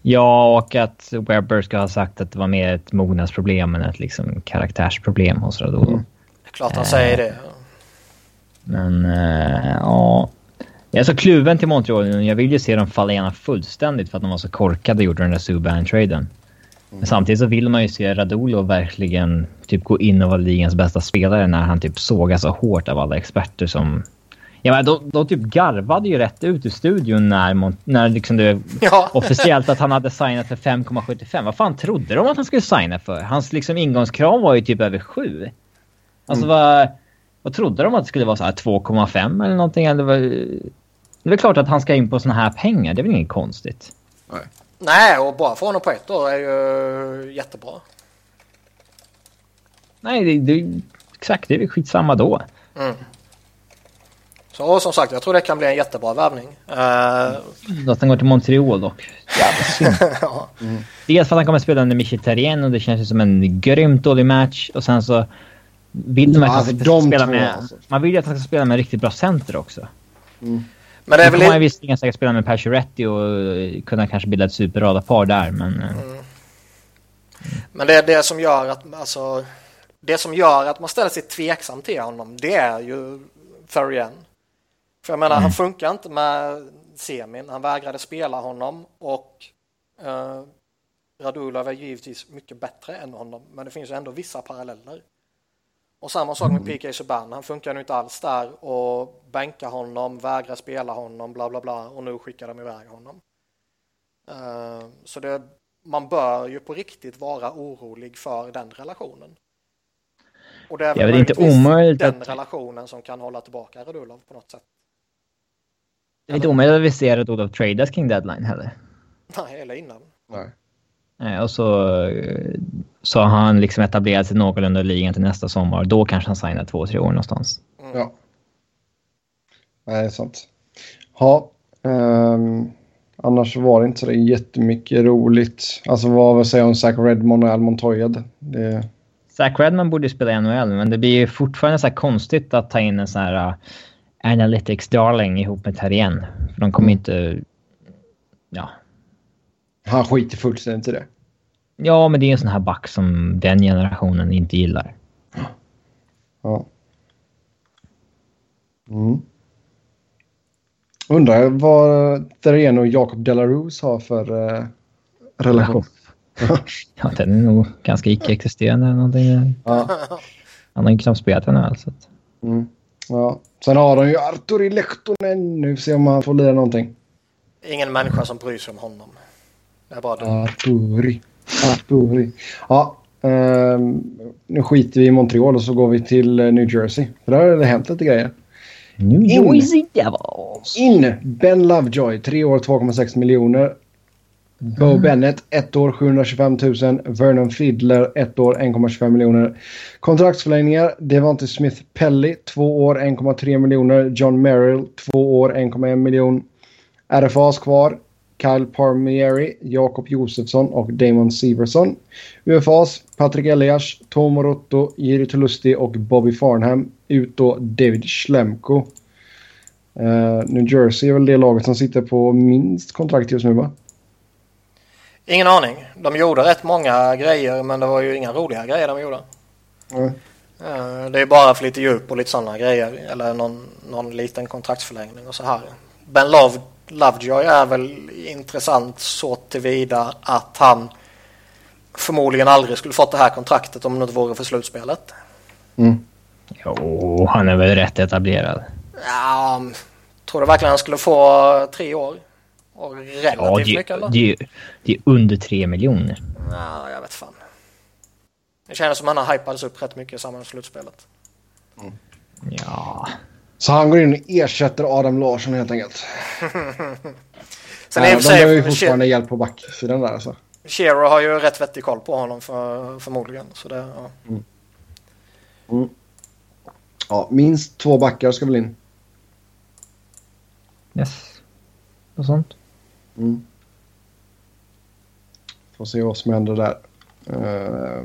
Ja, och att Webber ska ha sagt att det var mer ett mognadsproblem än ett liksom, karaktärsproblem hos Radulov. Mm. det är klart han säger det. Men eh, ja... Jag är så kluven till Montreal. Jag vill ju se dem falla igenom fullständigt för att de var så korkade och gjorde den där Subban-traden. Men samtidigt så vill man ju se Radulov verkligen typ gå in och vara ligans bästa spelare när han typ sågas så hårt av alla experter som... Ja, men de, de typ garvade ju rätt ut i studion när, när liksom det Ja. officiellt att han hade signat för 5,75. Vad fan trodde de att han skulle signa för? Hans liksom ingångskrav var ju typ över 7. Alltså vad, vad trodde de att det skulle vara så här 2,5 eller någonting? Eller vad, det är väl klart att han ska in på såna här pengar. Det är väl inget konstigt. Nej, och bara få honom på ett år är ju jättebra. Nej, det, det, exakt. Det är väl skitsamma då. Mm. Så som sagt, jag tror det kan bli en jättebra värvning. Eh, Att han går till Montreal dock. Ja. Dels för att han kommer spela under Mkhitaryan och det känns ju som en grymt dålig match. Och sen så vill att Ja, de spela två, med... alltså. Man vill ju att han ska spela med riktigt bra center också. Men det är Nu kommer han väl... visserligen säkert spela med Pacioretty och kunna kanske bilda ett superradarpar där, men... eh, Men det är det som gör att, alltså, det som gör att man ställer sig tveksam till honom, det är ju Ferrien. För jag menar, han funkar inte med semin. Han vägrade spela honom och eh, Radulov är givetvis mycket bättre än honom, men det finns ju ändå vissa paralleller. Och samma sak med PK Subban, han funkar nu inte alls där och bänka honom, vägra spela honom, bla bla bla och nu skickar de iväg honom. Eh, så det, man bör ju på riktigt vara orolig för den relationen. Och det är Det är väl inte omöjligt den att- relationen som kan hålla tillbaka Radulov på något sätt. Det är inte omöjligt att vi ser att Olof tradas kring deadline heller. Nej, eller innan. Nej. Eh, Och så, eh, så har han liksom etablerat sig någorlunda i ligan till nästa sommar. Då kanske han signar två, tre år någonstans. Ja. Nej, det är sant. Ja, ehm, annars var det inte så jättemycket roligt. Alltså vad vill säga om Zach Redmond och Al Montoya? Det, Zach Redman borde ju spela i NHL, men det blir ju fortfarande så här konstigt att ta in en sån här uh, analytics darling ihop med Terrien. För de kommer inte... Ja. han skiter fullständigt i det. ja, men det är en sån här back som den generationen inte gillar. Ja. Mm. Undrar vad Therén och Jacob Delarose har för eh, relation. Ja, den är nog ganska icke-existerande ja. Han har ju knappt spelat NHL. Så. Mm. Ja. Sen har de ju Arturi Lehtonen. Nu får vi se om han får lira någonting. Ingen människa som bryr sig om honom. Det är bara du. Arturi. Arturi. Ja. ehm, nu skiter vi i Montreal och så går vi till eh, New Jersey. För där har det hänt lite grejer. New In. Jersey Devils! In Ben Lovejoy, 3 år 2,6 miljoner. Bo Bennett, 1 år 725 000. Vernon Fiddler, 1 år 1,25 miljoner. Kontraktsförlängningar. Devonte Smith Pelly, 2 år 1,3 miljoner. John Merrill, 2 år 1,1 miljon. RFAs kvar. Kyle Palmieri, Jakob Josefsson och Damon Severson. UFAs Patrik Elias, Tom Morotto, Jiri Tolusti och Bobby Farnham. Ut då David Schlemko. Eh, New Jersey är väl det laget som sitter på minst kontrakt just nu va? Ingen aning. De gjorde rätt många grejer men det var ju inga roliga grejer de gjorde. Mm. Det är bara för lite djup och lite sådana grejer. Eller någon, någon liten kontraktsförlängning och så här. Ben Love, Lovejoy är väl intressant så tillvida att han förmodligen aldrig skulle fått det här kontraktet om det inte vore för slutspelet. Mm. Jo, han är väl rätt etablerad. Ja, tror du verkligen han skulle få tre år? Och relativt Ja, det, mycket eller? det, det är under tre miljoner. Ja, jag vet fan. Det känns som att han har hypats upp rätt mycket i samband med slutspelet. Ja. Så han går in och ersätter Adam Larsson helt enkelt. Sen Nej, de behöver ju fortfarande hjälp på backsidan där alltså. Shearer har ju rätt vettig koll på honom för, förmodligen. Så det, ja. Ja, minst två backar ska väl in. Yes. Och sånt. Mm. Får se vad som händer där. Uh,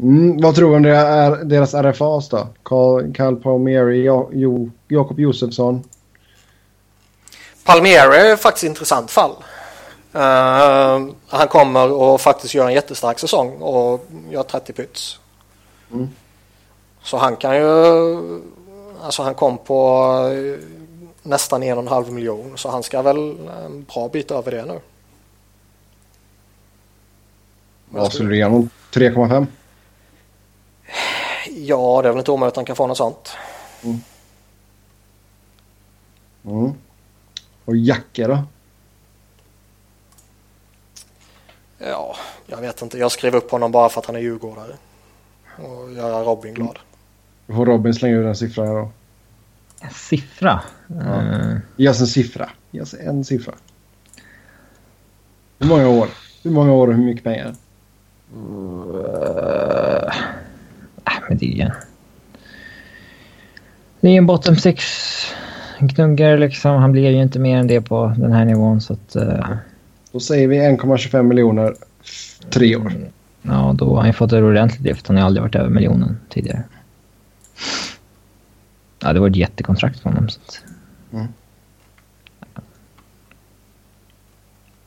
mm, vad tror du om deras RFAs då? Carl, Carl Palmieri, jo, Jakob Josefsson? Palmieri är faktiskt ett intressant fall. Uh, han kommer och faktiskt gör en jättestark säsong och gör 30 pyts. Mm. Så han kan ju... Alltså han kom på nästan en och en halv miljon så han ska väl en bra bit över det nu. Vad skulle du ge honom? 3,5? Ja, det är väl inte omöjligt att han kan få något sånt. Mm. Mm. Och Jacke då? Ja, jag vet inte. Jag skrev upp honom bara för att han är djurgårdare. Och göra Robin glad. Då får Robin slänga ut en siffra här då. En siffra? Ja. Uh... Ge oss en siffra. Ge oss en siffra. Hur många år? Hur många år och hur mycket pengar? Uh, men det är ju... Det är en bottom six knuggare liksom. Han blir ju inte mer än det på den här nivån så att... Uh... Då säger vi 1,25 miljoner tre år. Ja, då har han fått ett ordentligt lyft. Han har aldrig varit över miljonen tidigare. Ja, det var ett jättekontrakt för honom. Så att mm.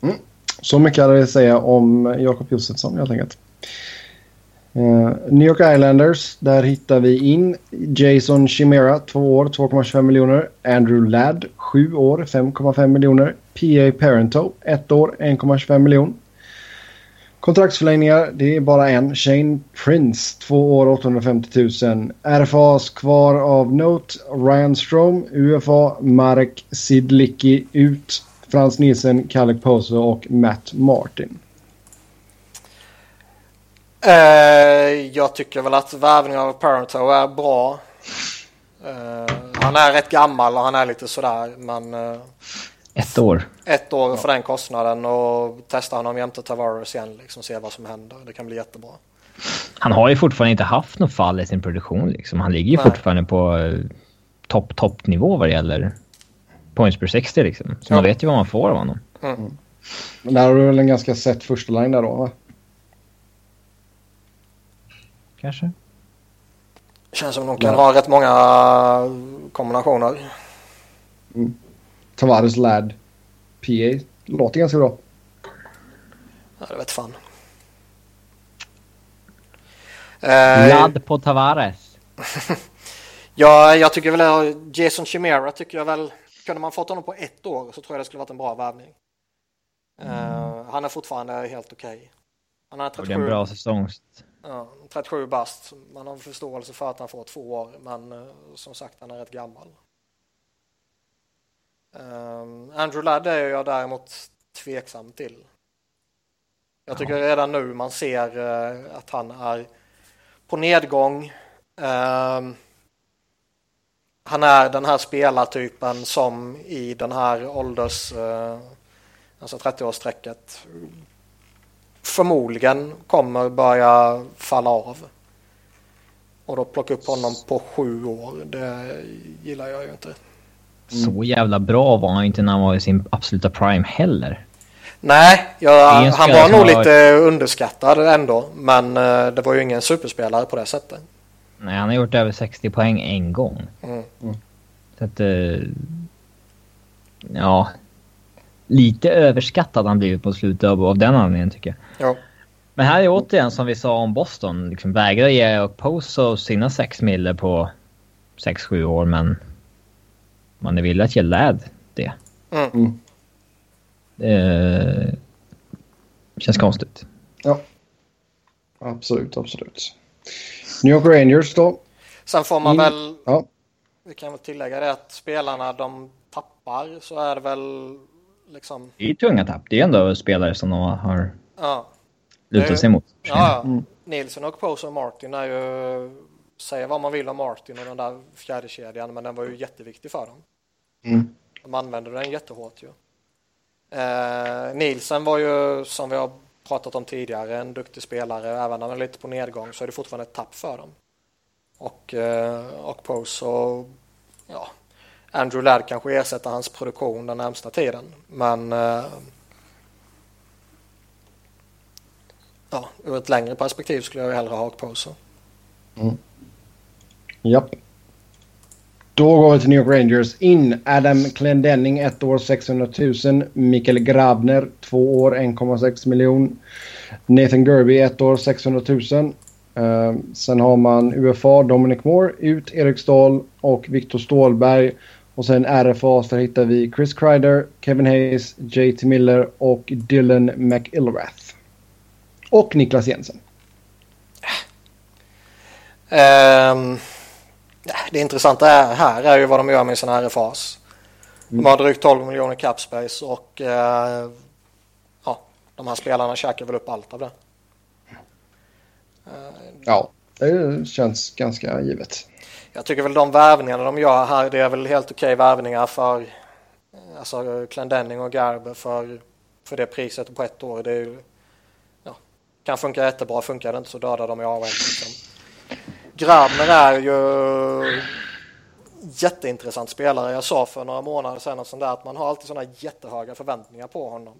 Mm. Så mycket hade jag att säga om Jakob Josefsson helt enkelt. Uh, New York Islanders, där hittar vi in Jason Chimera, 2 år, 2,25 miljoner. Andrew Ladd, 7 år, 5,5 miljoner. PA Parento, 1 år, 1,25 miljoner. Kontraktsförlängningar, det är bara en. Shane Prince, två år, 850 000. RFAs kvar av Note, Ryan Strom, UFA, Marek Sidlicki ut. Frans Nielsen, Kalle Poso och Matt Martin. Uh, jag tycker väl att värvningen av Parento är bra. Uh, han är rätt gammal och han är lite sådär men... Uh, ett år. Ett år för den kostnaden och testa honom jämte Tavares igen. Liksom, se vad som händer. Det kan bli jättebra. Han har ju fortfarande inte haft något fall i sin produktion. Liksom. Han ligger ju Nej. fortfarande på topp, toppnivå vad det gäller points per 60 liksom. Så ja. man vet ju vad man får av honom. Mm. Men där har du väl en ganska sett första line där då va? Kanske. Känns som de kan ja. ha rätt många kombinationer. Mm. Tavares Ladd PA låter ganska bra. Ja, det vet fan. Ladd på Tavares. ja, jag tycker väl Jason Chimera tycker jag väl kunde man fått honom på ett år så tror jag det skulle varit en bra värvning. Mm. Uh, han är fortfarande helt okej. Okay. Han har 37. Det är en bra säsong. Ja, 37 bast. Man har förståelse för att han får två år, men uh, som sagt, han är rätt gammal. Um, Andrew Ladd är jag däremot tveksam till. Jag tycker ja. redan nu man ser uh, att han är på nedgång. Um, han är den här spelartypen som i den här ålders, uh, alltså 30-årsstrecket förmodligen kommer börja falla av. Och då plocka upp honom på sju år, det gillar jag ju inte. Mm. Så jävla bra var han inte när han var i sin absoluta prime heller. Nej, jag, han var nog lite varit... underskattad ändå. Men uh, det var ju ingen superspelare på det sättet. Nej, han har gjort över 60 poäng en gång. Mm. Mm. Så att... Uh, ja. Lite överskattad han blivit på slutet av, av den anledningen tycker jag. Ja. Men här är återigen som vi sa om Boston. Liksom vägrar ge Poso sina 6 miller på 6-7 år men man är villig att ge Lad det. Mm. Det känns konstigt. Ja. Absolut, absolut. New York Rangers då? Sen får man In... väl... Ja. Vi kan väl tillägga det att spelarna de tappar så är det väl liksom... Det är tunga tapp. Det är ändå spelare som de har ja. lutat sig mot. Ja, mm. Nilsson och Poser och Martin är ju... Säga vad man vill om Martin och den där fjärde kedjan men den var ju jätteviktig för dem. Mm. De använder den jättehårt ju. Eh, Nielsen var ju som vi har pratat om tidigare en duktig spelare. Även när han är lite på nedgång så är det fortfarande ett tapp för dem. Och, eh, och Pose och ja, Andrew Ladd kanske ersätter hans produktion den närmsta tiden. Men eh, ja, ur ett längre perspektiv skulle jag hellre ha Okposo. Mm. Japp. Då går vi till New York Rangers. In Adam Clendenning, ett år 600 000. Mikael Grabner, två år 1,6 miljon. Nathan Gerby, ett år 600 000. Uh, sen har man UFA, Dominic Moore, ut Erik Stahl och Viktor Stålberg. Och sen RFA, där hittar vi Chris Kreider, Kevin Hayes, JT Miller och Dylan McIlrath. Och Niklas Jensen. Um, det intressanta är, här är ju vad de gör med sina RFAs. De mm. har drygt 12 miljoner capspace och uh, ja, de här spelarna käkar väl upp allt av det. Uh, ja, det känns ganska givet. Jag tycker väl de värvningarna de gör här, det är väl helt okej värvningar för alltså Clendenning och Garber för, för det priset på ett år. Det är, ja, kan funka jättebra, funkar det inte så dödar de i AHL. Liksom. Grabner är ju jätteintressant spelare. Jag sa för några månader sedan och sånt där att man har alltid sådana jättehöga förväntningar på honom.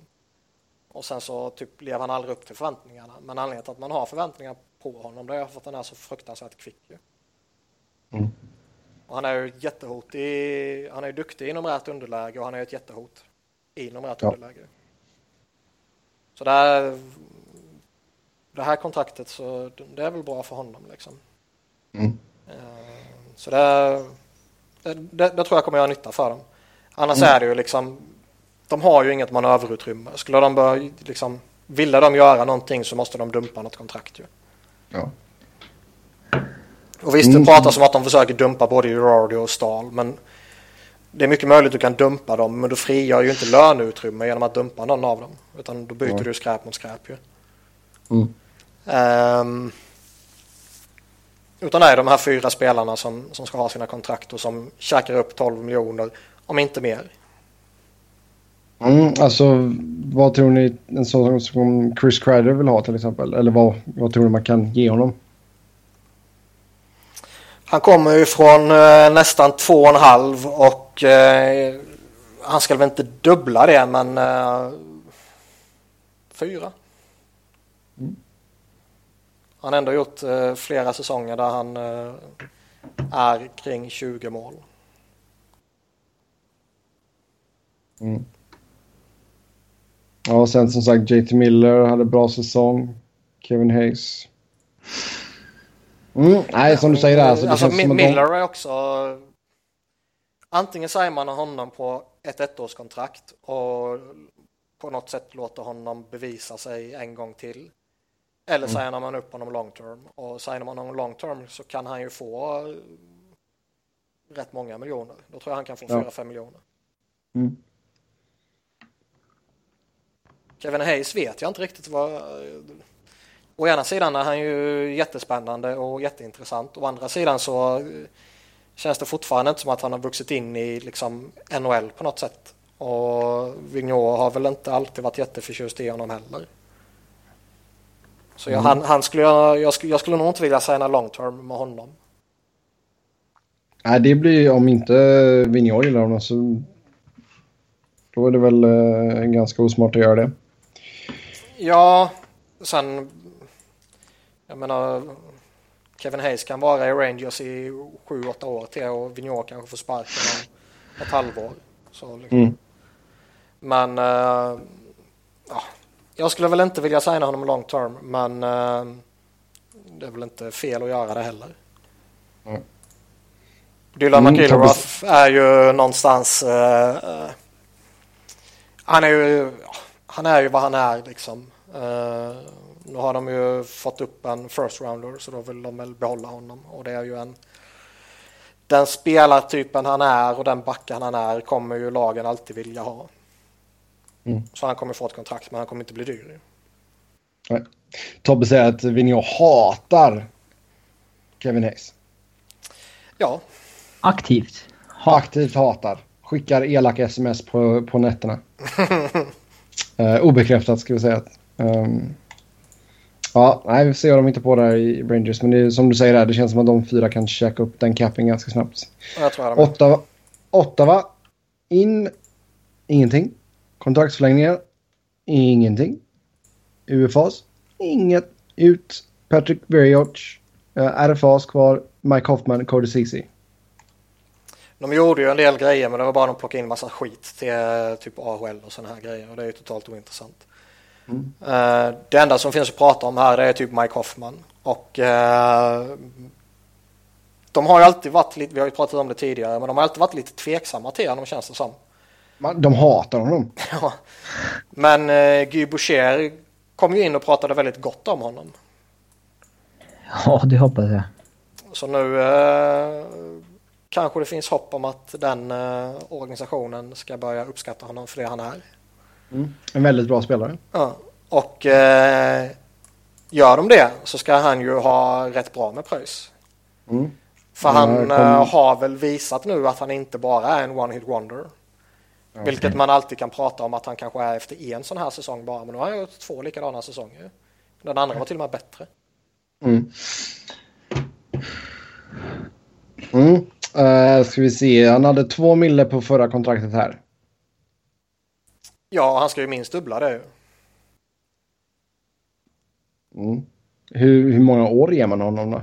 Och sen så typ lever han aldrig upp till förväntningarna. Men anledningen till att man har förväntningar på honom det är för att han är så fruktansvärt kvick. Mm. Och han är ju jättehot i, han är ju duktig inom rätt underläge och han är ett jättehot inom rätt ja. underläge. Så det här, det här kontraktet så det är väl bra för honom liksom. Mm. Eh, så det, det, det, det, tror jag kommer göra nytta för dem. Annars mm. är det ju liksom, de har ju inget manöverutrymme. Skulle de börja, liksom, ville de göra någonting så måste de dumpa något kontrakt ju. Ja. Och visst, det mm. pratas om att de försöker dumpa både Girardi och Stahl, men det är mycket möjligt att du kan dumpa dem, men du frigör ju inte löneutrymme genom att dumpa någon av dem. Utan då byter mm. du skräp mot skräp ju. Mm. Um, utan det är de här fyra spelarna som, som ska ha sina kontrakt och som käkar upp 12 miljoner, om inte mer. Mm, alltså, vad tror ni en sån som Chris Kreider vill ha till exempel? Eller vad, vad tror ni man kan ge honom? Han kommer ju från eh, nästan två och en halv och eh, han ska väl inte dubbla det men eh, fyra. Han har ändå gjort eh, flera säsonger där han eh, är kring 20 mål. Mm. Ja, och sen som sagt JT Miller hade bra säsong. Kevin Hayes. Mm, nej, som du säger där. Alltså, alltså Miller de... är också... Antingen säger man honom på ett ettårskontrakt och på något sätt låter honom bevisa sig en gång till. Eller mm. signar man upp honom long term. Och signar man honom long term så kan han ju få rätt många miljoner. Då tror jag han kan få 4-5 ja. miljoner. Mm. Kevin Hayes vet jag inte riktigt vad... Å ena sidan är han ju jättespännande och jätteintressant. Å andra sidan så känns det fortfarande inte som att han har vuxit in i liksom NHL på något sätt. Och Vigneault har väl inte alltid varit jätteförtjust i honom heller. Så jag, mm. han, han, skulle, jag, skulle, jag skulle nog inte vilja signa long term med honom. Nej, det blir om inte Vigneault gillar honom så då är det väl eh, ganska osmart att göra det. Ja, sen jag menar Kevin Hayes kan vara i Rangers i sju, åtta år till och Vigneault kanske får sparken om ett halvår. Så liksom. mm. Men uh, ja, jag skulle väl inte vilja signa honom long term, men uh, det är väl inte fel att göra det heller. Mm. Dylan mm, McIlroth är ju någonstans... Uh, han är ju... Han är ju vad han är liksom. nu har de ju fått upp en first rounder så då vill de väl behålla honom och det är ju en den spelartypen han är och den backen han är kommer ju lagen alltid vilja ha. Mm. Så han kommer få ett kontrakt men han kommer inte bli dyr. Nej. Tobbe säger att Vigneault hatar Kevin Hayes. Ja. Aktivt. Hat. Aktivt hatar. Skickar elaka sms på, på nätterna. uh, obekräftat ska vi säga. Um, ja, nej, vi ser vad de inte på där i Rangers. Men det är, som du säger, där, det känns som att de fyra kan käka upp den capping ganska snabbt. Jag tror Ottawa, Ottawa. In. Ingenting. Kontraktsförlängningar? Ingenting. UFAs? inget ut. Patrick Verioch. Uh, RFAs kvar. Mike Hoffman, Cody Ceesay. De gjorde ju en del grejer men det var bara de plockade in massa skit till typ AHL och sådana här grejer och det är ju totalt ointressant. Mm. Uh, det enda som finns att prata om här är typ Mike Hoffman och uh, de har ju alltid varit lite, vi har ju pratat om det tidigare, men de har alltid varit lite tveksamma till honom känns det som. De hatar honom. ja. Men uh, Guy Boucher kom ju in och pratade väldigt gott om honom. Ja, det hoppas jag. Så nu uh, kanske det finns hopp om att den uh, organisationen ska börja uppskatta honom för det han är. Mm. En väldigt bra spelare. Ja, och uh, gör de det så ska han ju ha rätt bra med pröjs. Mm. För han kom... har väl visat nu att han inte bara är en one hit wonder. Okay. Vilket man alltid kan prata om att han kanske är efter en sån här säsong bara. Men nu har han gjort två likadana säsonger. Den andra var till och med bättre. Mm. Mm. Uh, ska vi se, han hade två mille på förra kontraktet här. Ja, han ska ju minst dubbla det. Mm. Hur, hur många år ger man honom då?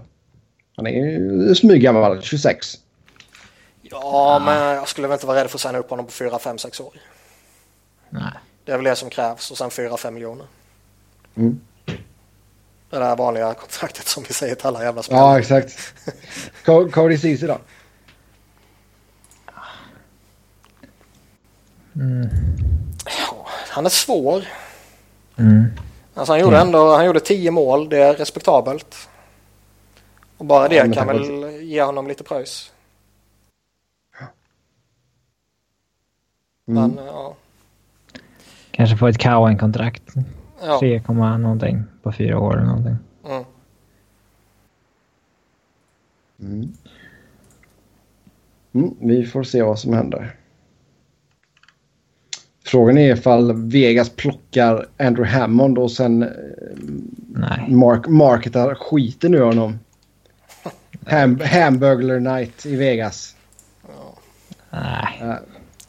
Han är ju smyggammal, 26. Ja, men jag skulle väl inte vara rädd för att signa upp honom på 4, 5, 6 år. Nej. Det är väl det som krävs och sen 4-5 miljoner. Mm. Det där vanliga kontraktet som vi säger till alla jävla spelare. Ja, exakt. Cody Ceesay då? Mm. Ja, han är svår. Mm. Alltså han gjorde ändå han gjorde 10 mål, det är respektabelt. Och bara ja, det kan väl ge honom lite pröjs. Mm. Men, ja. Kanske få ett Cowan-kontrakt. Ja. 3, någonting på fyra år eller någonting. Mm. Mm. Mm, vi får se vad som händer. Frågan är ifall Vegas plockar Andrew Hammond och sen eh, Nej. Mark, marketar skiten ur honom. Ham, Hamburglar Night i Vegas. Ja. Nej. Uh,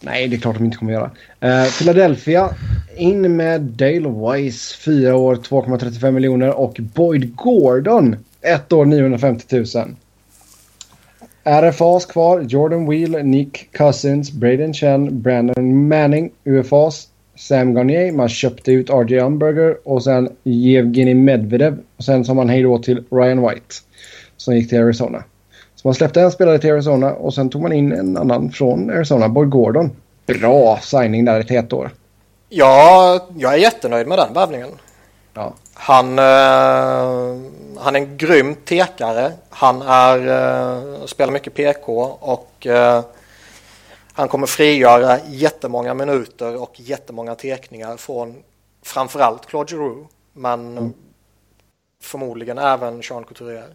nej, det är klart de inte kommer göra. Uh, Philadelphia in med Dale Weiss, fyra år, 2,35 miljoner och Boyd Gordon, ett år, 950 000. RFAs kvar, Jordan Wheel, Nick Cousins, Braden Chen, Brandon Manning, UFAs, Sam Garnier, man köpte ut RJ Umberger och sen Jevgenij Medvedev. Och sen sa man hej då till Ryan White som gick till Arizona. Så man släppte en spelare till Arizona och sen tog man in en annan från Arizona, Boyd Gordon. Bra signing där i ett år. Ja, jag är jättenöjd med den värvningen. Ja. Han, eh, han är en grym tekare. Han är, eh, spelar mycket PK och eh, han kommer frigöra jättemånga minuter och jättemånga tekningar från framförallt Claude Giroux men mm. förmodligen även Sean Couturier.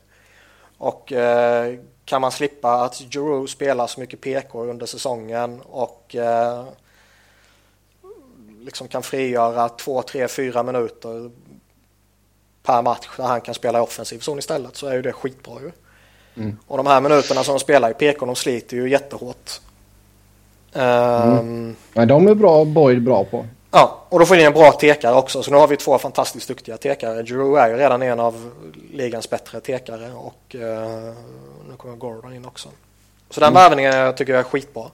Och eh, kan man slippa att Giroux spelar så mycket PK under säsongen och eh, liksom kan frigöra två, tre, fyra minuter per match där han kan spela i offensiv zon istället så är ju det skitbra ju. Mm. Och de här minuterna som de spelar i PK de sliter ju jättehårt. Mm. Um, Nej, de är bra, Boyd bra på. Ja, och då får ni en bra tekare också. Så nu har vi två fantastiskt duktiga tekare. Drew är ju redan en av ligans bättre tekare och uh, nu kommer Gordon in också. Så den mm. värvningen tycker jag är skitbra.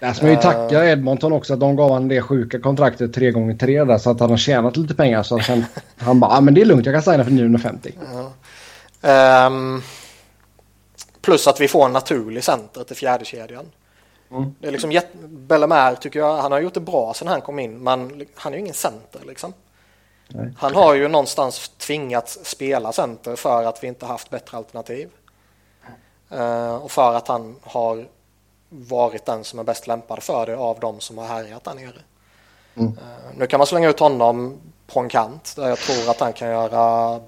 Jag ska ju tacka Edmonton också att de gav honom det sjuka kontraktet 3 gånger 3 där så att han har tjänat lite pengar. Så sen, han bara, ah, men det är lugnt jag kan signa för 950. Ja. Um, plus att vi får en naturlig center till fjärde kedjan. Mm. Det är liksom Bellemare tycker jag, han har gjort det bra sen han kom in men han är ju ingen center liksom. Nej. Han har ju någonstans tvingats spela center för att vi inte haft bättre alternativ. Uh, och för att han har varit den som är bäst lämpad för det av de som har härjat där nere. Mm. Uh, nu kan man slänga ut honom på en kant där jag tror att han kan göra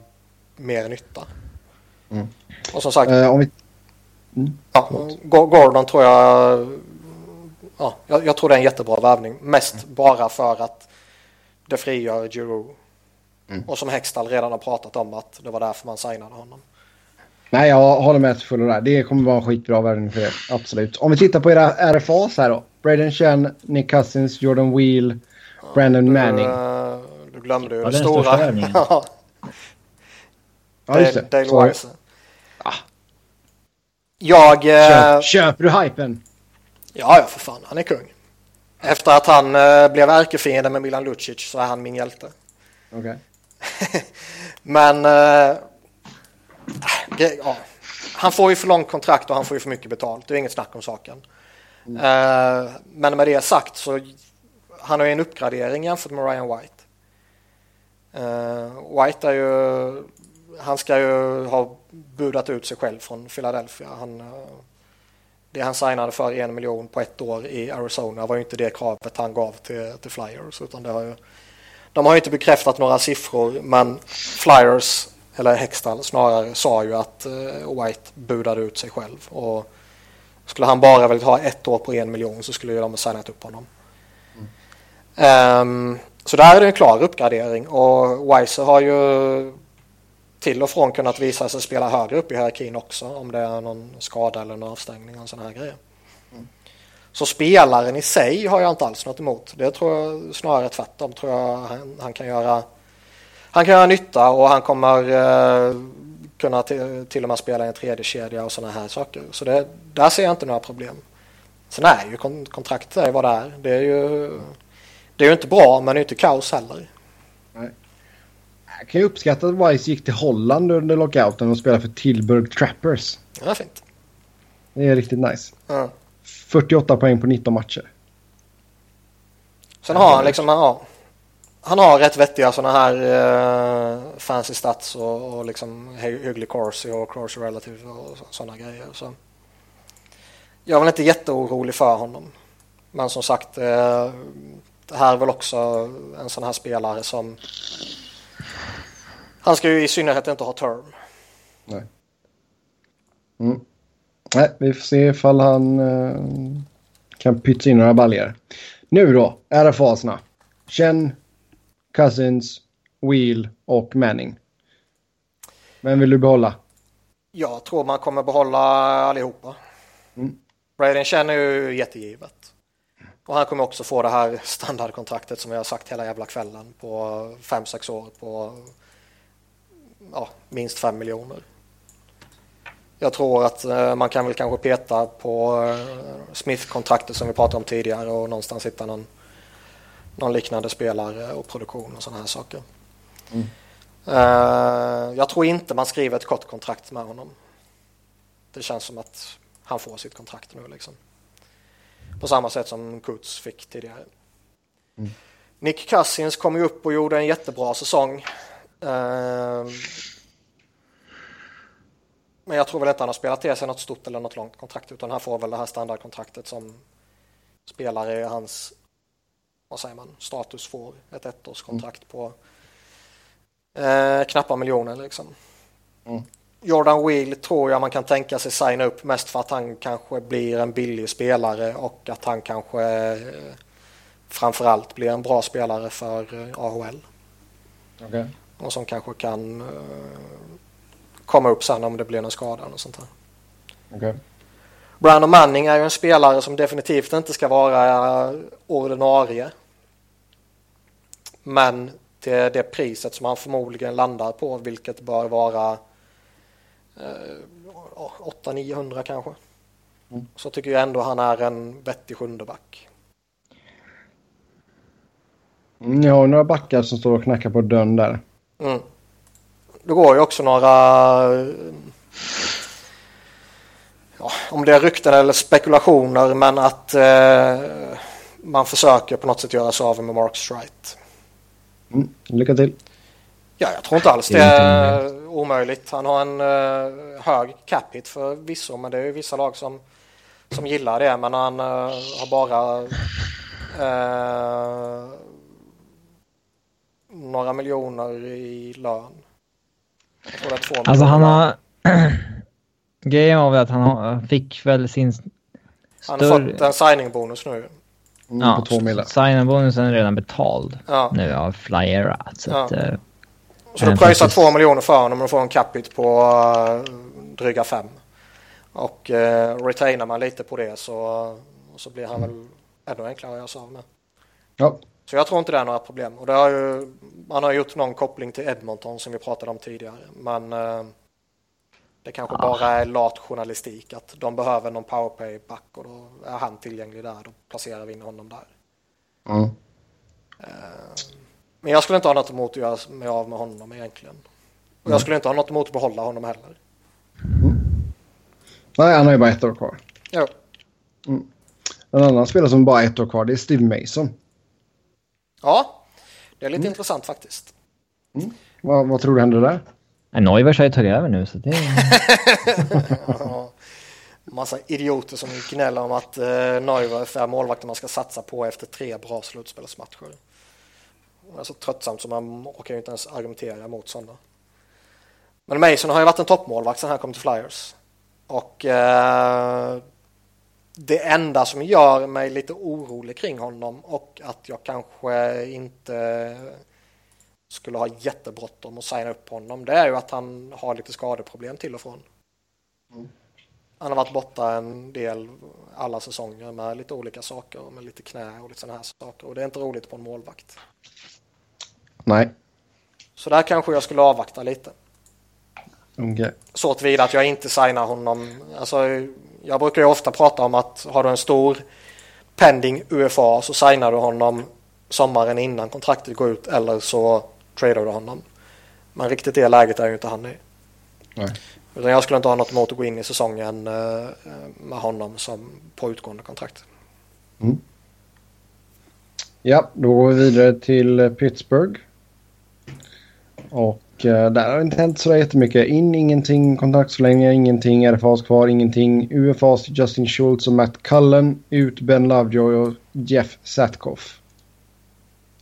mer nytta. Mm. Och som sagt, uh, vi... Mm. ja, Gordon tror jag ja, jag, jag, tror det är en jättebra värvning. Mest mm. bara för att det frigör Giroud. Mm. Och som Hextall redan har pratat om att det var därför man signade honom. Nej, jag håller med till fullo där. Det kommer vara en skitbra värvning för er. Absolut. Om vi tittar på era RFAs här då. Braden Chen, Nick Cousins, Jordan Wheel, Brandon du, Manning. Du glömde ju ja, det stora. Ja, just det. Dale Så- Weiser. Jag... eh, Köp, köper du hypen? Ja, ja för fan. Han är kung. Efter att han eh, blev ärkefiende med Milan Lucic så är han min hjälte. Okej. Men... Det, ja. Han får ju för långt kontrakt och han får ju för mycket betalt. Det är inget snack om saken. Eh, men med det sagt så han har ju en uppgradering jämfört med Ryan White. White är ju... Han ska ju ha budat ut sig själv från Philadelphia. Han, det han signade för en miljon på ett år i Arizona var ju inte det kravet han gav till, till Flyers. Utan det har ju, de har ju inte bekräftat några siffror men Flyers, eller Hextall snarare, sa ju att eh, White budade ut sig själv. Och skulle han bara velat ha ett år på en miljon så skulle ju de ha signat upp honom. Ehm, så där är det en klar uppgradering och Weiser har ju till och från kunnat visa sig spela högre upp i hierarkin också om det är någon skada eller någon avstängning och sådana här grejer. Så spelaren i sig har jag inte alls något emot. Det tror jag snarare tvärtom. Tror jag han, han kan göra han kan göra nytta och han kommer eh, kunna till, till och med spela i en tredje kedja och sådana här saker. Så det, där ser jag inte några problem. Sen är ju kontraktet är vad det är. Det är ju, det är ju inte bra men det är inte kaos heller. Jag kan ju uppskatta att Wise gick till Holland under lockouten och spelade för Tilburg Trappers. Är fint. Det är riktigt nice. Ja. 48 poäng på 19 matcher. Sen har han liksom, ja, han har rätt vettiga sådana här eh, fancy stats och, och liksom hy- hygglig corsi och corsi relative och sådana grejer. Så. Jag är väl inte jätteorolig för honom. Men som sagt, eh, det här är väl också en sån här spelare som han ska ju i synnerhet inte ha term. Nej. Mm. Nej, vi får se ifall han eh, kan pytsa in några baljor. Nu då, RFA-serna. Chen, Cousins, Wheel och Manning. Vem vill du behålla? Jag tror man kommer behålla allihopa. Mm. Braden Chen är ju jättegivet. Och han kommer också få det här standardkontraktet som jag har sagt hela jävla kvällen på 5-6 år på ja, minst 5 miljoner. Jag tror att eh, man kan väl kanske peta på eh, Smith-kontraktet som vi pratade om tidigare och någonstans hitta någon, någon liknande spelare och produktion och sådana här saker. Eh, jag tror inte man skriver ett kort kontrakt med honom. Det känns som att han får sitt kontrakt nu liksom. På samma sätt som Kuts fick tidigare. Nick Cousins kom ju upp och gjorde en jättebra säsong. Eh, men jag tror väl inte han har spelat till sig något stort eller något långt kontrakt utan han får väl det här standardkontraktet som spelare i hans vad säger man, status får. Ett ettårskontrakt på eh, knappa miljoner liksom. Mm. Jordan Wheel tror jag man kan tänka sig signa upp mest för att han kanske blir en billig spelare och att han kanske eh, framförallt blir en bra spelare för eh, AHL Okej. Och som kanske kan eh, komma upp sen om det blir någon skada och sånt där. Okej. Brandon Manning är ju en spelare som definitivt inte ska vara ordinarie. Men till det priset som han förmodligen landar på, vilket bör vara eh, 800-900 kanske. Mm. Så tycker jag ändå han är en vettig sjundeback. Mm, jag har några backar som står och knackar på dörren där. Mm. Det går ju också några eh, ja, om det är rykten eller spekulationer men att eh, man försöker på något sätt göra sig av med Mark Strite. Mm, lycka till. Ja, jag tror inte alls det är omöjligt. Han har en uh, hög cap hit för vissa, men det är ju vissa lag som, som gillar det. Men han eh, har bara eh, några miljoner i lön. Alltså han har... Grejen var väl att han har- fick väl sin han har större... fått en signing-bonus nu. Mm, på två millar. Sign-bonusen är redan betald Ja. nu av Flyera. Så Ja. att, eh, Så du pröjsar faktiskt- två miljoner för honom och du får en capita på uh, dryga fem. Och uh, retainar man lite på det så, så blir han väl ännu enklare att göra sig av med. Ja. Så jag tror inte det är några problem. Och det har ju, man har gjort någon koppling till Edmonton som vi pratade om tidigare. Men eh, det kanske bara är lat journalistik att de behöver någon powerplay-back och då är han tillgänglig där. Då placerar vi in honom där. Mm. Men jag skulle inte ha något emot att göra mig av med honom egentligen. Och jag skulle inte ha något emot att behålla honom heller. Nej, han har ju bara ett år kvar. Jo. En annan spelare som bara har ett år kvar det är Steve Mason. Ja, det är lite intressant faktiskt. Vad, vad tror du händer där? Neuvers har ju tagit över nu så det... Ja. Massa idioter som gnäller om att eh, Neuer är målvakten man ska satsa på efter tre bra slutspelsmatcher. Det är så tröttsamt så man orkar ju inte ens argumentera mot sådana. Men Mason har ju varit en toppmålvakt sen han kom till Flyers. Och eh, det enda som gör mig lite orolig kring honom och att jag kanske inte skulle ha jättebråttom att signa upp honom det är ju att han har lite skadeproblem till och från. Han har varit borta en del alla säsonger med lite olika saker, med lite knä och lite sådana här saker. Och det är inte roligt på en målvakt. Nej. Så där kanske jag skulle avvakta lite. Okej. Så tillvida att jag inte signar honom. Alltså, jag brukar ju ofta prata om att har du en stor pending UFA så signar du honom sommaren innan kontraktet går ut eller så tradar du honom. Men riktigt det läget är ju inte han i. Nej. Utan jag skulle inte ha något emot att gå in i säsongen eh, med honom som på utgående kontrakt. Ja, då går vi vidare till eh, Pittsburgh. Och där har det inte hänt så jättemycket. In ingenting, kontraktsförlängningar ingenting, RFAs kvar ingenting. UFAs Justin Schultz och Matt Cullen. Ut Ben Lovejoy och Jeff Satkoff.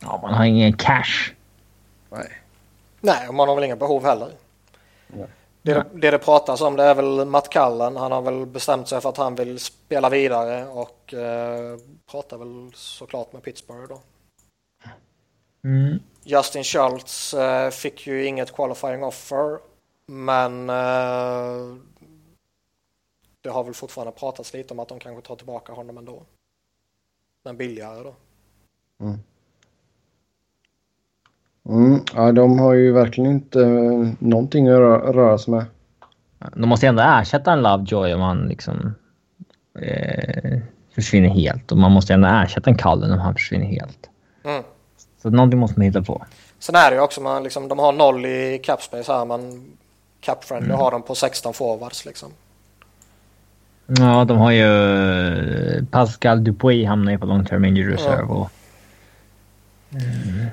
Ja, man har ingen cash. Nej. Nej, och man har väl inga behov heller. Nej. Det, det det pratas om det är väl Matt Cullen. Han har väl bestämt sig för att han vill spela vidare och eh, pratar väl såklart med Pittsburgh då. Mm. Justin Schultz eh, fick ju inget qualifying offer men eh, det har väl fortfarande pratats lite om att de kanske tar tillbaka honom ändå. Men billigare då. Mm, ja, de har ju verkligen inte eh, någonting att rö- röra sig med. De måste ändå ersätta en Lovejoy om han liksom eh, försvinner helt. Och man måste ändå ersätta en Cullen om han försvinner helt. Mm. Så någonting måste man hitta på. Sen är det ju också, man, liksom, de har noll i capspace här men cap-friendly har de på 16 forwards liksom. Ja, de har ju... eh, Pascal Dupuis hamnar ju på long term injury reserve. Och,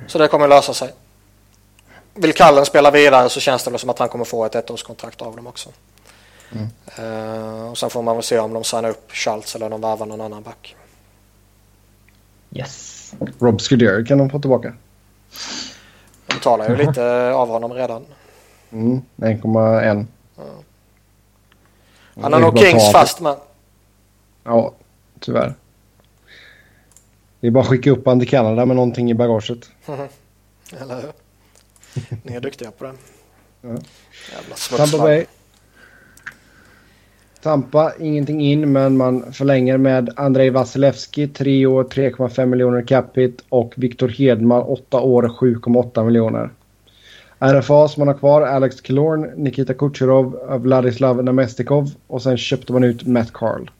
Så det kommer lösa sig. Vill Kallen spela vidare så känns det väl som att han kommer få ett ettårskontrakt av dem också. Eh, och sen får man väl se om de signar upp Schultz eller de värvar någon annan back. yes. Rob Scuderi kan de få tillbaka. De betalar ju lite av honom redan. Mm, 1,1. Han har nog Kings fast med. Ja, tyvärr. Det är bara att skicka upp han till Kanada med någonting i bagaget. Eller hur? Ni är duktiga på det. Ja. Jävla. Bay. Tampa, ingenting in, men man förlänger med Andrei Vasilevski, 3 år, 3,5 miljoner capita och Viktor Hedman, 8 år, 7,8 miljoner. RFA som man har kvar, Alex Killorn, Nikita Kucherov, Vladislav Namestikov och sen köpte man ut Matt Carl.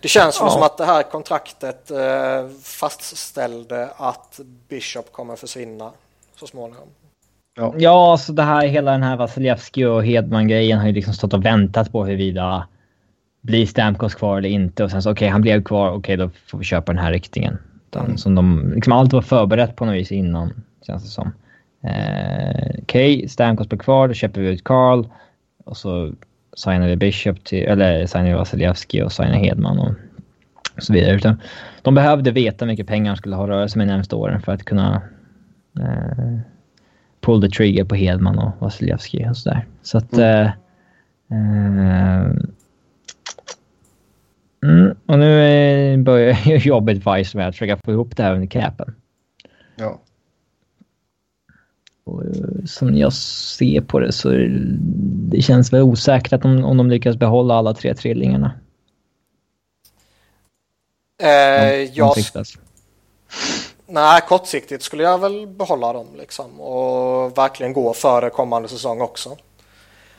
Det känns Ja. som att det här kontraktet eh, fastställde att Bishop kommer försvinna så småningom. Ja, så det här, hela den här Vasilevski och Hedman-grejen har ju liksom stått och väntat på huruvida blir Stamkos kvar eller inte. Och sen så okej, han blev kvar. Okej, då får vi köpa den här riktningen. Utan, Mm. Som de, liksom allt var förberett på något vis innan, känns det som. Eh, okej, Stamkos blir kvar. Då köper vi ut Carl. Och så signar vi Bishop till, eller signar vi Vasilevski och signar Hedman och så vidare. Utan de behövde veta hur mycket pengar de skulle ha sig med närmaste åren för att kunna eh, pull the trigger på Hedman och Vasilevski och sådär. Så att... Eh, eh, mm, och nu eh, börjar jobbet Vice med att försöka få ihop det här under capen. Ja. Och, eh, som jag ser på det så det- känns väl osäkert att de, om de lyckas behålla alla tre trillingarna. Eh, De jag, siktas. Nej, kortsiktigt skulle jag väl behålla dem liksom och verkligen gå för det kommande säsong också.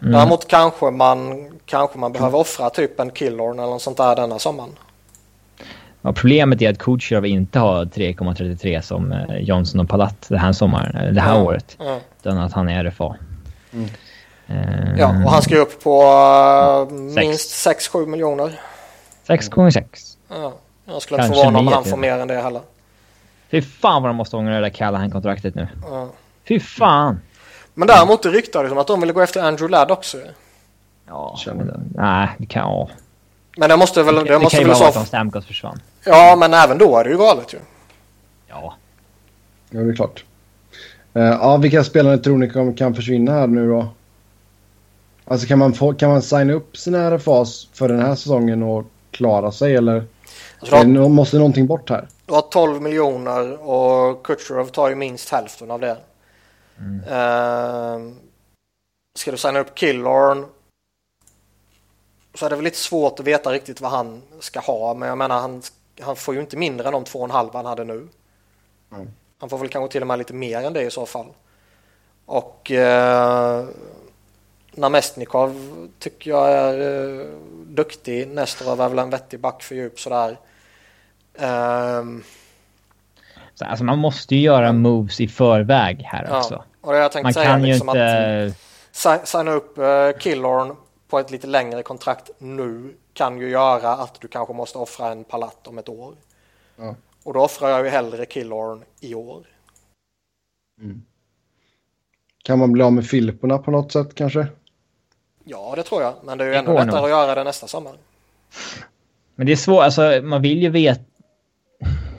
Mm. Däremot kanske man, kanske man behöver offra typ en Killorn eller något sånt där denna sommaren. Ja, problemet är att Kucherov inte har 3,33 som eh, Johnson och Palat det här sommaren, det här mm. året. Mm. Utan att han är RFA. Mm. Uh, ja, och han ska upp på uh, minst 6-7 miljoner. 6 gånger 6. Ja, jag skulle inte förvåna om han får mer än det heller. Fy fan vad de måste ångra det där Callahan-kontraktet nu. Ja. Fy fan! Men däremot det ryktades om att de ville gå efter Andrew Ladd också. Ja, men, nej, det kan... Ja. Men det måste väl... Det, det måste kan ju vara att om Stamkos försvann. Ja, men även då är det ju galet ju. Ja. Ja, det är klart. Uh, ja, vilka spelare tror ni kan försvinna här nu då? Alltså kan man, få, kan man signa upp sina RFAs för den här säsongen och klara sig eller alltså, har, måste någonting bort här? Du har 12 miljoner och Kutjerov tar ju minst hälften av det. Mm. Uh, ska du signa upp Killorn så är det väl lite svårt att veta riktigt vad han ska ha. Men jag menar han, han får ju inte mindre än de två och en halv han hade nu. Mm. Han får väl kanske till och med lite mer än det i så fall. Och eh, Namestnikov tycker jag är eh, duktig. Nestorov är väl en vettig back för djup sådär. Um, så alltså man måste ju göra moves i förväg här ja, också. Och det jag tänkte man säga kan liksom ju inte... att signa upp uh, Killorn på ett lite längre kontrakt nu kan ju göra att du kanske måste offra en palat om ett år. Ja. Och då offrar jag ju hellre Killorn i år. Mm. Kan man bli av med Filipporna på något sätt kanske? Ja, det tror jag. Men det är ju ännu lättare att göra det nästa sommar. Men det är svårt, alltså man vill ju veta...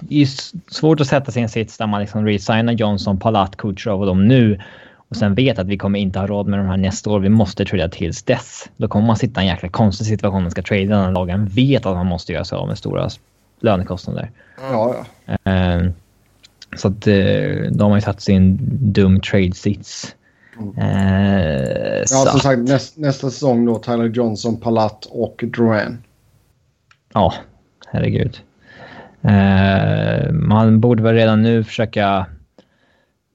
Det är svårt att sätta sig i en sits där man liksom resignar Johnson, Palat, Kutjerov och dem nu och sen vet att vi kommer inte ha råd med de här nästa år. Vi måste trada tills dess. Då kommer man sitta i en jäkla konstig situation. Man ska trada den här lagen. Vet att man måste göra sig av med stora lönekostnader. Ja, ja. Uh, så att uh, då har man ju satt en dum trade-sits. Mm. Uh, ja, som sagt näst, nästa säsong då Tyler Johnson, Palat och Drouin. Ja, herregud. Uh, man borde väl redan nu försöka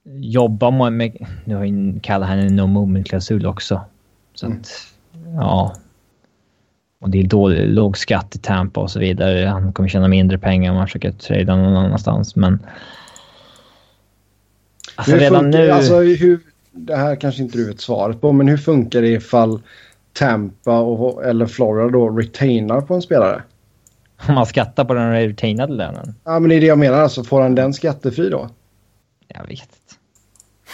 jobba med... Nu har ju Callahan en no movement-klausul också. Så mm. att, ja. Och det är dålig, låg skatt i Tampa och så vidare. Han kommer tjäna mindre pengar om han försöker trada någon annanstans, men... Alltså hur redan funkar, nu... Alltså, hur, det här kanske inte du vet svaret på, men hur funkar det ifall Tampa och, eller Florida då retainar på en spelare? Om man skattar på den retainade lönen? Ja, men det är det jag menar. Alltså, får han den skattefri då? Jag vet inte.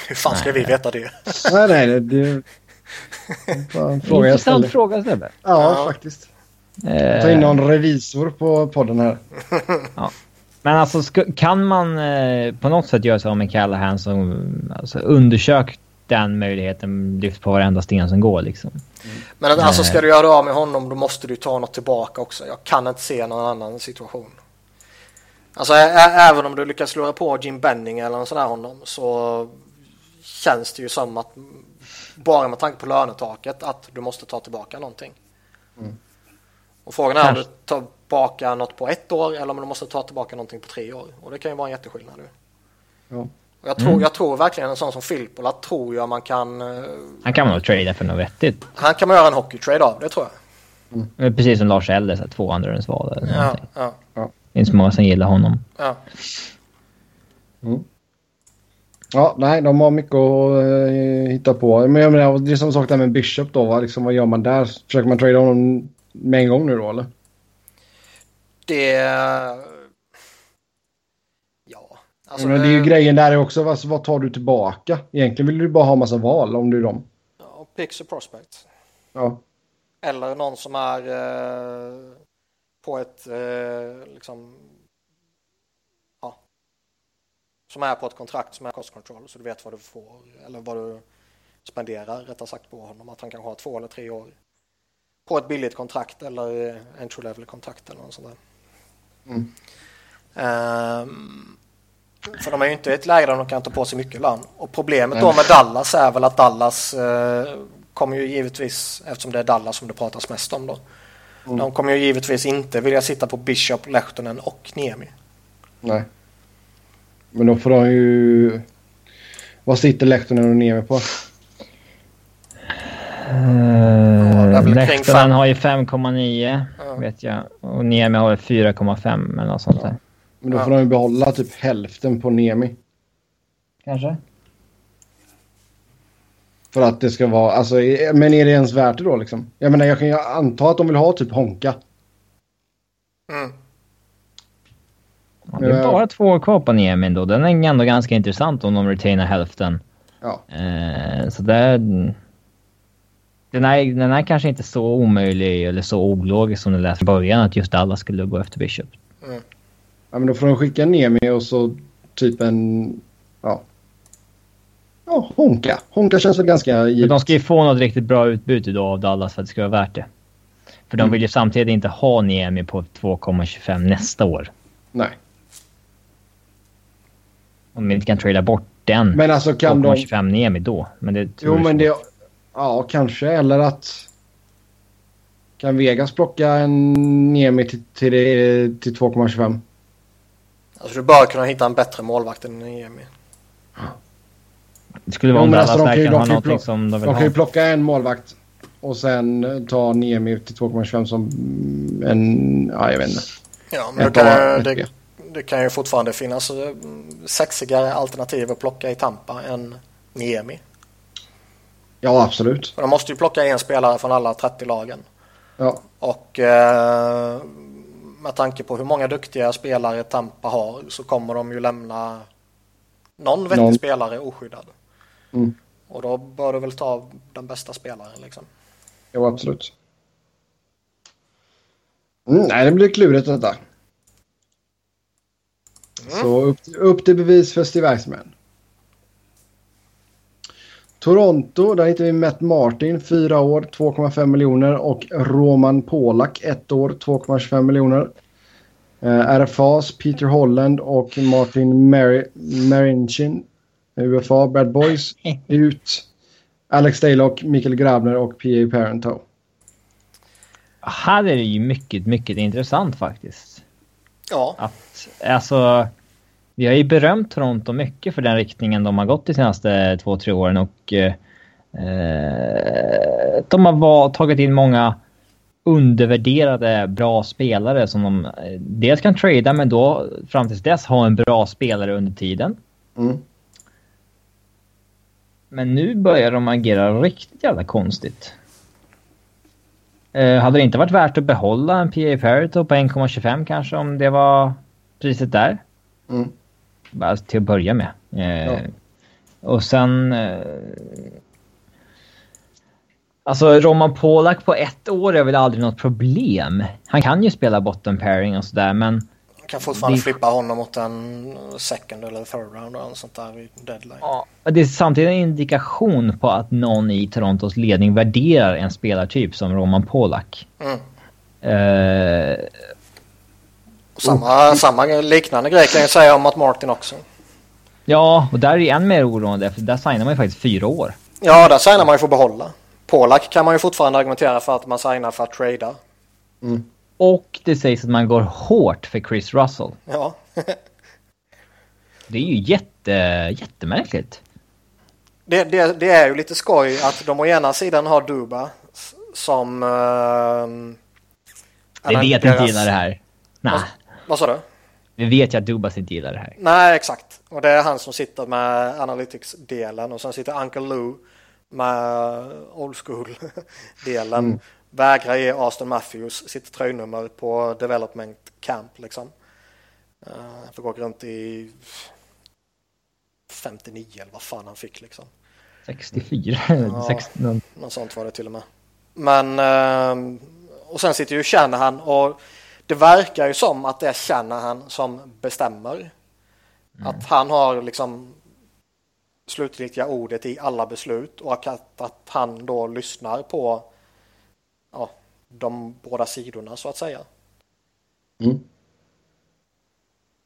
Hur fan ska vi veta det? nej, nej, det... En fråga Intressant fråga, Sebbe. Ja, ja, faktiskt. Eh... Ta in någon revisor på podden här. ja. Men alltså, kan man eh, på något sätt göra så med Callahan som alltså, undersök den möjligheten lyft på varenda sten som går liksom. Mm. Men alltså ska du göra av med honom då måste du ta något tillbaka också. Jag kan inte se någon annan situation. Alltså även om du lyckas slå på Jim Benning eller något sådär honom så känns det ju som att bara med tanke på lönetaket att du måste ta tillbaka någonting. Mm. Och frågan är om du tar tillbaka något på ett år eller om du måste ta tillbaka någonting på tre år. Och det kan ju vara en jätteskillnad. Ja. Och jag, tror, mm. jag tror verkligen en sån som Filippola tror jag man kan... Eh, han kan man nog trada för något vettigt. Han kan man göra en hockeytrade av, det tror jag. Mm. Precis som Lars Elde, två andra val eller ja, ja. Det finns många som gillar honom. Ja. Mm. Ja, nej, de har mycket att uh, hitta på. Men jag menar, det är som sagt där med Bishop då. Va? Liksom, vad gör man där? Försöker man trada honom med en gång nu då, eller? Det... Ja. Alltså, men det är ju grejen där också. Vad, vad tar du tillbaka? Egentligen vill du bara ha massa val om du är dem. Ja, picks och prospects. Ja. Eller någon som är uh, på ett uh, liksom som är på ett kontrakt som är cost control så du vet vad du får eller vad du spenderar rättare sagt på honom. Att han kan ha två eller tre år på ett billigt kontrakt eller entry level kontrakt eller något sånt där. Mm. Um, för de är ju inte i ett läge där de kan ta på sig mycket lön. Och problemet då med Dallas är väl att Dallas uh, kommer ju givetvis, eftersom det är Dallas som det pratas mest om då. Mm. De kommer ju givetvis inte vilja sitta på Bishop, Lehtonen och Niemi. Nej. Men då får de ju... Vad sitter Lehtonen och Niemi på? Uh, Lehtonen har ju 5,9 Ja. vet jag. Och Niemi har 4,5 eller något sånt där. Men då Ja. får de ju behålla typ hälften på Niemi. Kanske? För att det ska vara... Alltså, men är det ens värt det då liksom? Jag menar, jag kan ju anta att de vill ha typ Honka. Mm. Ja, det är Ja. bara två år kvar på Niemi då. Den är ändå ganska intressant om de retainar hälften. Ja. Eh, så där... Den är, den är kanske inte så omöjlig eller så ologisk som det lät i början att just alla skulle gå efter Bishop. Ja. Men då får de skicka Niemi och så typ en... Ja. Ja, Honka. Honka känns väl ganska Men givet. de ska ju få något riktigt bra utbud idag av Dallas för att det ska vara värt det. För de Mm. vill ju samtidigt inte ha Niemi på 2,25 nästa år. Nej. Om de inte kan trada bort den Men alltså kan de... 2,25 Niemi då. Men det Jo, men det... Ja, kanske. Eller att... Kan Vegas plocka en Niemi till, till, till 2,25? Alltså du bör kunna hitta en bättre målvakt än Niemi. Det skulle vara om men Dallas alltså, de kan ju- de kan plocka- som de vill De kan ju plocka en målvakt och sen ta Niemi till 2,25 som en... Ja, jag vet inte. Ja, men kan, det, det kan ju fortfarande finnas eh, sexigare alternativ att plocka i Tampa än Niemi. Ja, absolut. För de måste ju plocka en spelare från alla 30 lagen. Ja, Och eh, med tanke på hur många duktiga spelare Tampa har så kommer de ju lämna någon vettig Någon. spelare oskyddad. Mm. Och då bör du väl ta den bästa spelaren liksom. ja absolut. Mm, nej, det blir klurigt detta. Så upp, upp till bevis för Steve Eisenman. Toronto, där hittar vi Matt Martin, 4 år, 2,5 miljoner och Roman Polak, 1 år, 2,25 miljoner. Eh, RFAs Peter Holland och Martin Mar- Marinchin, UFA, Bad Boys, ut. Alex Daylock, Mikael Grabner och P.A. Parento. Här är det ju mycket, mycket intressant faktiskt. Ja, Att, alltså, vi har ju berömt Toronto mycket för den riktningen de har gått de senaste två, tre åren och eh, eh, de har tagit in många undervärderade bra spelare som de eh, dels kan trada men då fram tills dess ha en bra spelare under tiden. Mm. Men nu börjar de agera riktigt jävla konstigt. Eh, hade det inte varit värt att behålla en PA Parito på 1,25 kanske om det var priset där? Mm. Bara till att börja med. Eh, Ja. Och sen... Eh, alltså Roman Polak på ett år är väl aldrig något problem. Han kan ju spela bottom pairing och sådär men... kan fortfarande Det- flippa honom mot en second eller third round och sånt där vid deadline. Ja, det är samtidigt en indikation på att någon i Torontos ledning värderar en spelartyp som Roman Polak. Mm. Eh, Samma, samma liknande grej kan jag säga om Matt Martin också. ja, och där är det än mer oroande för där signar man ju faktiskt fyra år. Ja, där signar man ju för att behålla. Polak kan man ju fortfarande argumentera för att man signar för att trada. Och det sägs att man går hårt för Chris Russell. Ja, Det är ju jätte, jättemärkligt. det, det, det är ju lite skoj att de å ena sidan har Duba som... Uh, Vi vet inte gillar det här. Nej, Vad sa du? vi vet ju att Dubas inte gillar det här. Nej, exakt. Och det är han som sitter med Analytics-delen och sen sitter Uncle Lou med Old School-delen. Vägrar ge Aston Matthews sitt tröjnummer på Development Camp liksom. Uh, får gå runt i 59 eller vad fan han fick liksom. 64? Ja. 16, Något sånt var det till och med. Men ehm, och sen sitter ju Shanahan och det verkar ju som att det är Shanahan som bestämmer. Att han har liksom slutgiltiga ordet i alla beslut och att, att han då lyssnar på ja, de båda sidorna så att säga. Mm.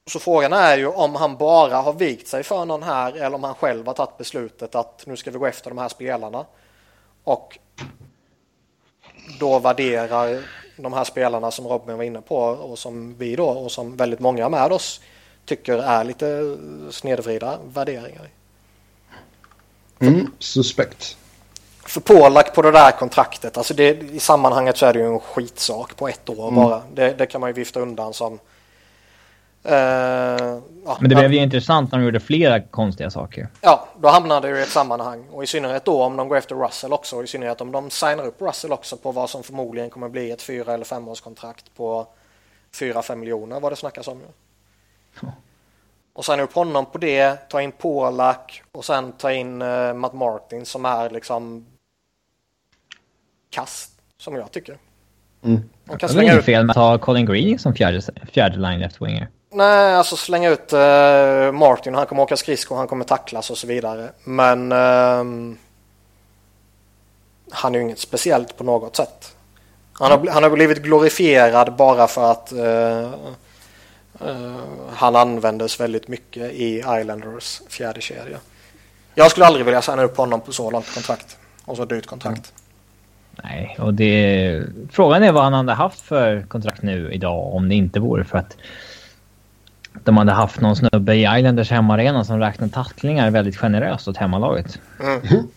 Så frågan är ju om han bara har vikt sig för någon här eller om han själv har tagit beslutet att nu ska vi gå efter de här spelarna. Och då värderar de här spelarna som Robin var inne på och som vi då och som väldigt många med oss tycker är lite snedvrida värderingar. Mm, suspekt. För Polak på det där kontraktet, alltså det, i sammanhanget så är det ju en skitsak på ett år Mm. bara. Det, det kan man ju vifta undan som... eh, ja, Men det blev ju intressant när de gjorde flera konstiga saker. Ja, då hamnar det ju i ett sammanhang. Och i synnerhet då om de går efter Russell också. Och i synnerhet om de signar upp Russell också på vad som förmodligen kommer bli ett fyra eller femårskontrakt på 4-5 miljoner vad det snackas om ju. Ja. Och signa upp honom på det, ta in Polak och sen ta in eh, Matt Martin som är liksom kast som jag tycker. Mm. De kan Det är inget ut, fel med att ha Colin Green som fjärde, fjärde line left winger nej, alltså slänga ut eh, Martin, han kommer åka skridskor, han kommer tacklas och så vidare. Men ehm, han är ju inget speciellt på något sätt. Han har, han har blivit glorifierad bara för att eh, eh, han användes väldigt mycket i Islanders fjärde kedja. Jag skulle aldrig vilja signa upp honom på så långt kontrakt. Och så dyrt kontrakt. Nej, och det... Frågan är vad han hade haft för kontrakt nu idag om det inte vore för att de hade haft någon snubbe i Islanders hemmaarena som räknar tacklingar väldigt generöst åt hemmalaget. Mm.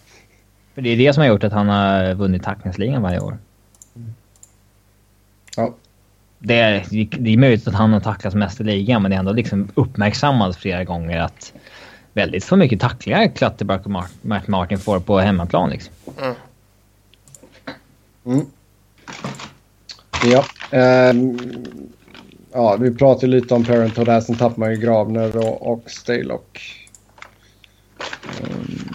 För det är det som har gjort att han har vunnit tacklingsligan varje år. Ja. Det är, det är möjligt att han har tacklats mest i ligan, men det är ändå liksom uppmärksammats flera gånger att väldigt för mycket tacklingar Klatterback och Mart- Matt Martin får på hemmaplan liksom. Mm. Mm. Ja. ehm, ja, vi pratade lite om Parenthood här. Sen tappar man ju Gravner och, och Stalock. Mm.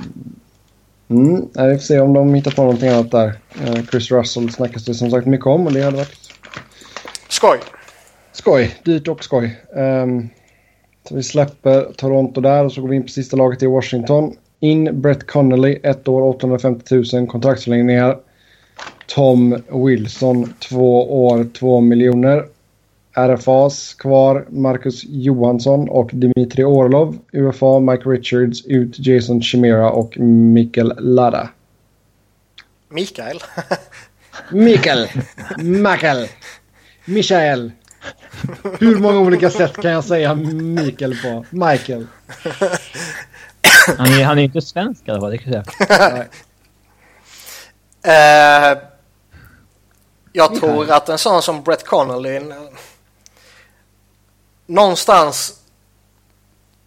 Mm. Vi får se om de hittar på någonting annat där. Eh, Chris Russell snackas det som sagt mycket om och det hade varit Skoj! skoj. Dyrt och skoj. Ehm, så vi släpper Toronto där och så går vi in på sista laget i Washington. In Brett Connolly, ett år 850 000 kontraktsförlängningar. Tom Wilson, två år 2 miljoner. RFAs kvar Marcus Johansson och Dimitri Orlov. UFA Mike Richards, ut Jason Chimera och Mikkel Lada. Mikael. Mikael! Mikael! Michael! Hur många olika sätt kan jag säga Mikael på? Michael. Han är, han är inte svensk i alla fall, det kan jag säga. Nej. Eh, jag Mikael. tror att en sån som Brett Connolly någonstans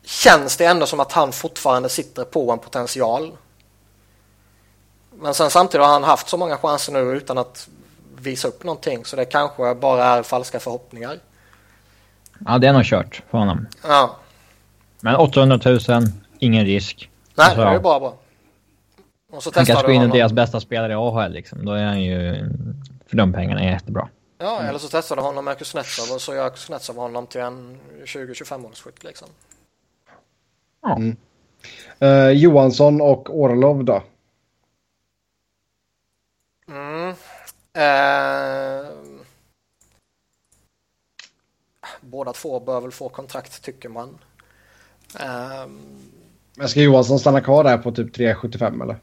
känns det ändå som att han fortfarande sitter på en potential. Men sen samtidigt har han haft så många chanser nu utan att visa upp någonting så det kanske bara är falska förhoppningar. Ja, det är nog kört för honom. Ja, Men 800 000, ingen risk. nej Alltså, det är ju bara bra. Och så Han kanske går in i deras bästa spelare i AHL liksom. Då är han ju... För de pengarna är jättebra. Ja, eller så testar du honom med Kuznetsov och så gör Kuznetsov honom till en 20-25 årsskytt liksom. Ja. Mm. Eh, Johansson och Orlov då? Mm. Eh, båda två bör väl få kontrakt tycker man. Eh, Men ska Johansson stanna kvar där på typ 3,75 eller?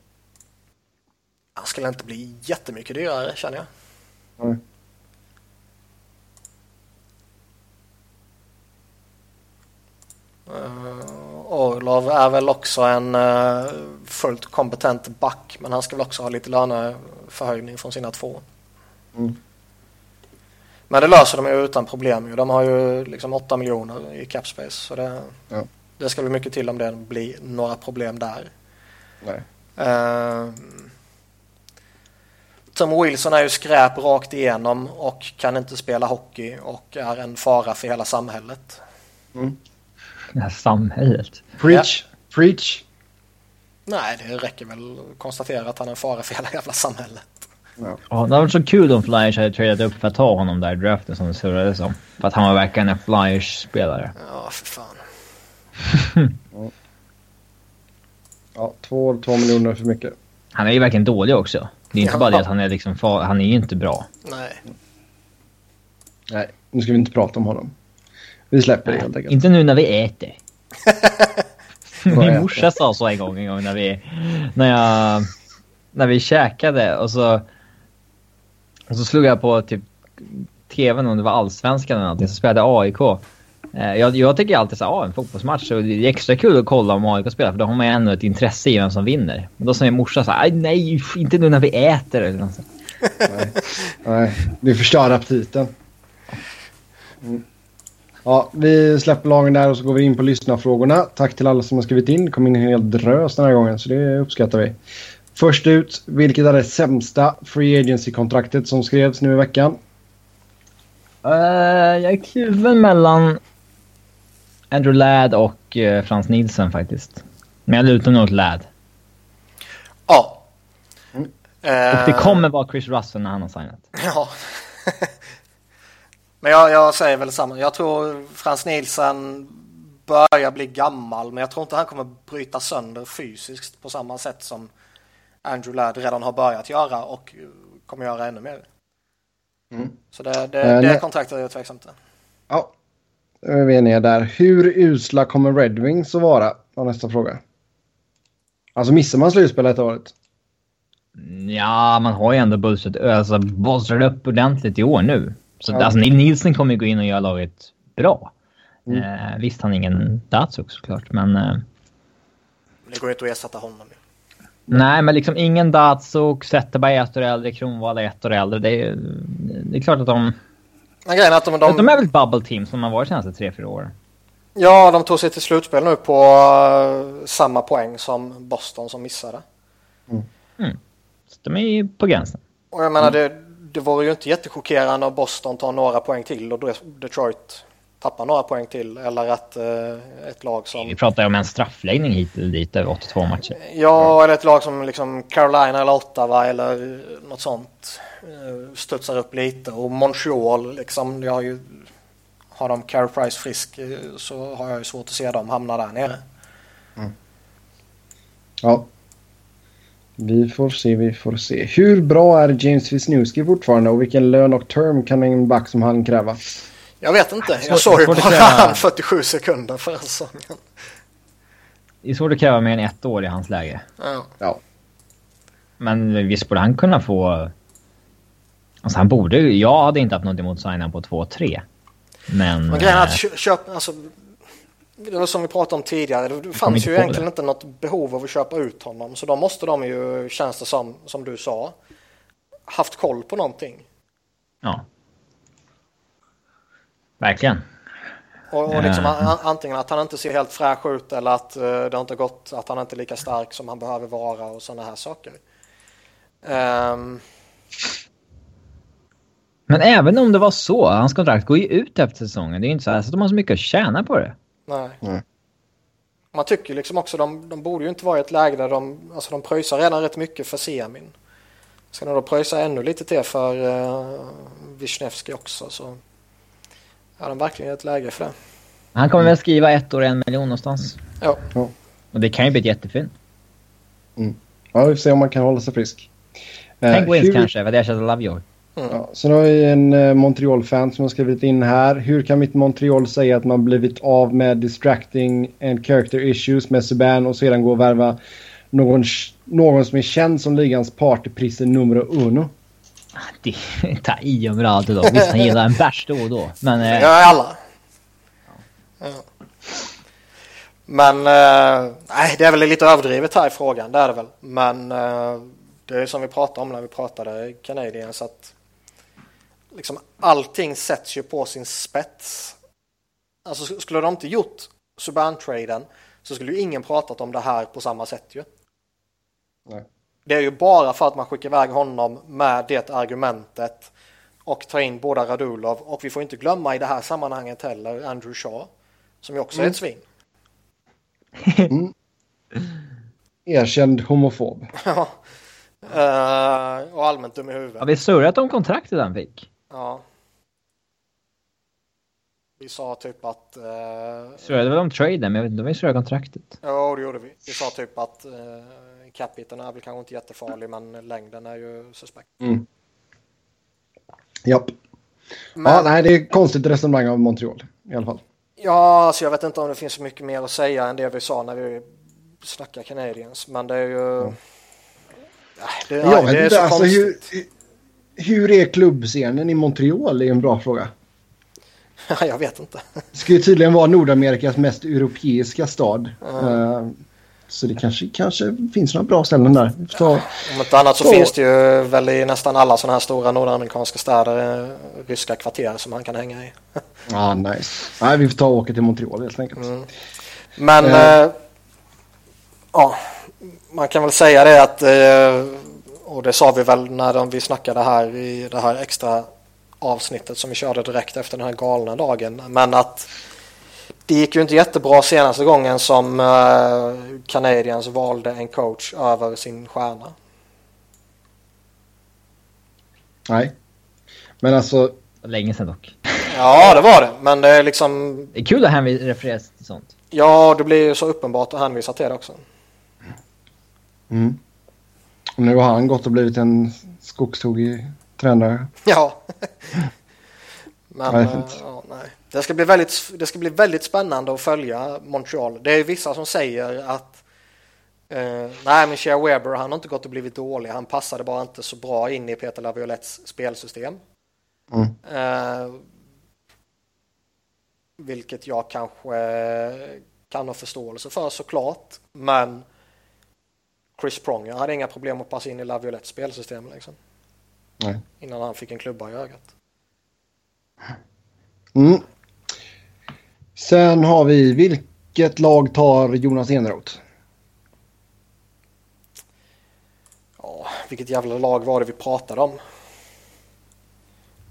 han skulle inte bli jättemycket dyrare känner jag. Nej. Uh, Orlov är väl också en eh, fullt kompetent back men han ska väl också ha lite löneförhöjning från sina två. Mm. Men det löser de ju utan problem. De har ju liksom 8 miljoner i capspace så det, Ja. det ska bli mycket till om det blir några problem där. Nej. Uh, Tom Wilson är ju skräp rakt igenom och kan inte spela hockey och är en fara för hela samhället. Det här samhället. Preach! Preach! Nej, det räcker väl att konstatera att han är en fara för hela jävla samhället. Ja. Ja, det hade varit så kul om Flyers hade tradat upp för att ta honom där i draften som det surrades om. För att han var verkligen en Flyers-spelare. Ja, för fan. Ja, två, två miljoner för mycket. Han är ju verkligen dålig också. Det är inte Ja. bara det att han är liksom far, Han är ju inte bra. Nej. Nej, nu ska vi inte prata om honom. Vi släpper det helt enkelt. Inte nu när vi äter. Min morsa sa så en gång, en gång när vi... När jag... När vi käkade och så... Och så slog jag på typ TVn om det var allsvenskan eller någonting. Så spelade AIK. Eh, jag, jag tycker alltid så ja, en fotbollsmatch så det är extra kul att kolla om AIK spelar för då har man ju ändå ett intresse i vem som vinner. Men då säger morsan så här, nej, inte nu när vi äter eller något nej. nej, det förstör aptiten. Mm. Ja, vi släpper lagen där och så går vi in på lyssnarfrågorna. Tack till alla som har skrivit in. Det kom in en hel drös den här gången, så det uppskattar vi. Först ut, vilket är det sämsta Free Agency-kontraktet som skrevs nu i veckan? Uh, jag är kluven mellan Andrew Ladd och uh, Frans Nielsen faktiskt. Men jag lutar nog åt Ladd. Ja. Mm. Uh, och det kommer vara Chris Russell när han har signat. Ja. Men jag, jag, säger väl samma. Jag tror Frans Nielsen börjar bli gammal, men jag tror inte han kommer bryta sönder fysiskt på samma sätt som Andrew Ladd redan har börjat göra och kommer göra ännu mer. Mm. Så det, det, äh, det kontraktet är jag tveksam till. Ja, är vi eniga där. Hur usla kommer Red Wings att vara? Var nästa fråga. Alltså missar man slutspelet detta året? Ja, man har ju ändå bolstrat alltså, bolstrat upp ordentligt i år nu. Så ja. alltså, Nilsen kommer ju gå in och göra laget bra. Mm. Eh, visst, han är ingen Datsuk såklart, men... Eh... Det går ju inte att ersätta honom. Nej, men liksom ingen Datsuk, Zetterberg är ett år äldre, Kronwall är ett år äldre. Det är, det är klart att de... Men grejen är att de, de... de är väl ett bubble team som har varit de senaste tre, fyra åren. Ja, de tog sig till slutspel nu på uh, samma poäng som Boston som missade. Mm. Mm. Så de är på gränsen. Och jag menar, mm. det, det vore ju inte jättechockerande om Boston tar några poäng till och Detroit tappar några poäng till eller att eh, ett lag som... Vi pratar ju om en straffläggning hit eller dit över 82 matcher. Ja, eller ett lag som liksom Carolina eller Ottawa eller något sånt eh, studsar upp lite och Montreal liksom, jag har ju har de Carey Price frisk eh, så har jag ju svårt att se dem hamna där nere. Mm. Ja. Vi får se, vi får se. Hur bra är James Wisniewski fortfarande och vilken lön och term kan en back som han kräva? Jag vet inte. Jag såg ju bara han 47 sekunder förra säsongen. Det är svårt att kräva mer än ett år i hans läge. Ja. ja. Men visst borde han kunna få... Alltså han borde Jag hade inte haft något emot att signa på 2-3. Men... Men grejen är att äh, köpa... Alltså, det som vi pratade om tidigare. Det fanns ju egentligen det. inte något behov av att köpa ut honom. Så då måste de ju, känns det som, som du sa, haft koll på någonting. Ja. Verkligen. Och, och liksom, uh. antingen att han inte ser helt fräsch ut eller att uh, det har inte gått, att han inte är lika stark som han behöver vara och sådana här saker. Um. Men även om det var så, hans kontrakt går ju ut efter säsongen. Det är inte så, att de har så mycket att tjäna på det. Nej. Mm. Man tycker liksom också, de, de borde ju inte vara i ett läge där de, alltså de pröjsar redan rätt mycket för semin. Ska de då pröjsa ännu lite till för uh, Wisniewski också så Ja, de verkligen ett läge för det. Han kommer väl skriva ett år en miljon någonstans. Ja. ja. Och det kan ju bli ett jättefynd. Mm. Ja, vi får se om man kan hålla sig frisk. Penguins uh, kanske, vad det ersätter Lovejoy. Mm. Ja, sen har vi en uh, Montreal-fan som har skrivit in här. Hur kan mitt Montreal säga att man blivit av med distracting and character issues med Subban och sedan gå och värva någon, någon som är känd som ligans partyprisse nummer uno? Det ta i om rader då. Visst, han gillar en bärs då och då. Men... Eh... Ja, alla. Ja. Men, eh, nej, det är väl lite överdrivet här i frågan, det är det väl. Men eh, det är som vi pratade om när vi pratade Canadiens att liksom allting sätts ju på sin spets. Alltså skulle de inte gjort Subban-traden så skulle ju ingen pratat om det här på samma sätt ju. Nej. Det är ju bara för att man skickar iväg honom med det argumentet och tar in båda Radulov och vi får inte glömma i det här sammanhanget heller Andrew Shaw som ju också mm. är ett svin. Mm. Erkänd homofob. Uh, och allmänt dum i huvudet. Har vi surrat om kontraktet han fick? Ja. Vi sa typ att... Uh, surrade väl om traden, men jag vet inte om vi surrade kontraktet. Ja, det gjorde vi. Vi sa typ att uh, capiten är väl kanske inte jättefarlig men längden är ju suspekt. Mm. Japp. Men... Ja, nej, det är konstigt resonemang av Montreal i alla fall. Ja, alltså jag vet inte om det finns så mycket mer att säga än det vi sa när vi snackar Canadiens, men det är ju... Mm. Det, jag vet det inte, alltså hur, hur är klubbscenen i Montreal? Det är en bra fråga. Ja, jag vet inte. Det ska ju tydligen vara Nordamerikas mest europeiska stad. Eh, så det kanske, kanske finns några bra ställen där. Ta- Om inte annat så Så- finns det ju väl i nästan alla sådana här stora nordamerikanska städer eh, ryska kvarter som han kan hänga i. Ja, nice. Nej, vi får ta och åka till Montreal helt enkelt. Men Eh. eh, ja, man kan väl säga det att eh, och det sa vi väl när de, vi snackade här i det här extra avsnittet som vi körde direkt efter den här galna dagen. Men att det gick ju inte jättebra senaste gången som eh, Canadiens valde en coach över sin stjärna. Nej. Men alltså, Länge sedan dock. Ja, det var det. Men det är liksom, Det är kul att hänvisa referera till sånt. ja, det blir ju så uppenbart att hänvisa till det också. mm. Nu har han gått och blivit en skogstokig tränare. Ja. Men Nej, eh, ja, nej. Det, ska bli väldigt, det ska bli väldigt spännande att följa Montreal. Det är vissa som säger att eh, nej men Shea Weber han har inte gått och blivit dålig. Han passade bara inte så bra in i Peter Laviolettes spelsystem. Mm. Eh, vilket jag kanske kan ha förståelse för såklart. Men Chris Pronger hade inga problem att passa in i Laviolettes spelsystem liksom. Nej. Innan han fick en klubba i ögat. Mm. Sen har vi, vilket lag tar Jonas Eneroth? Ja, vilket jävla lag var det vi pratade om?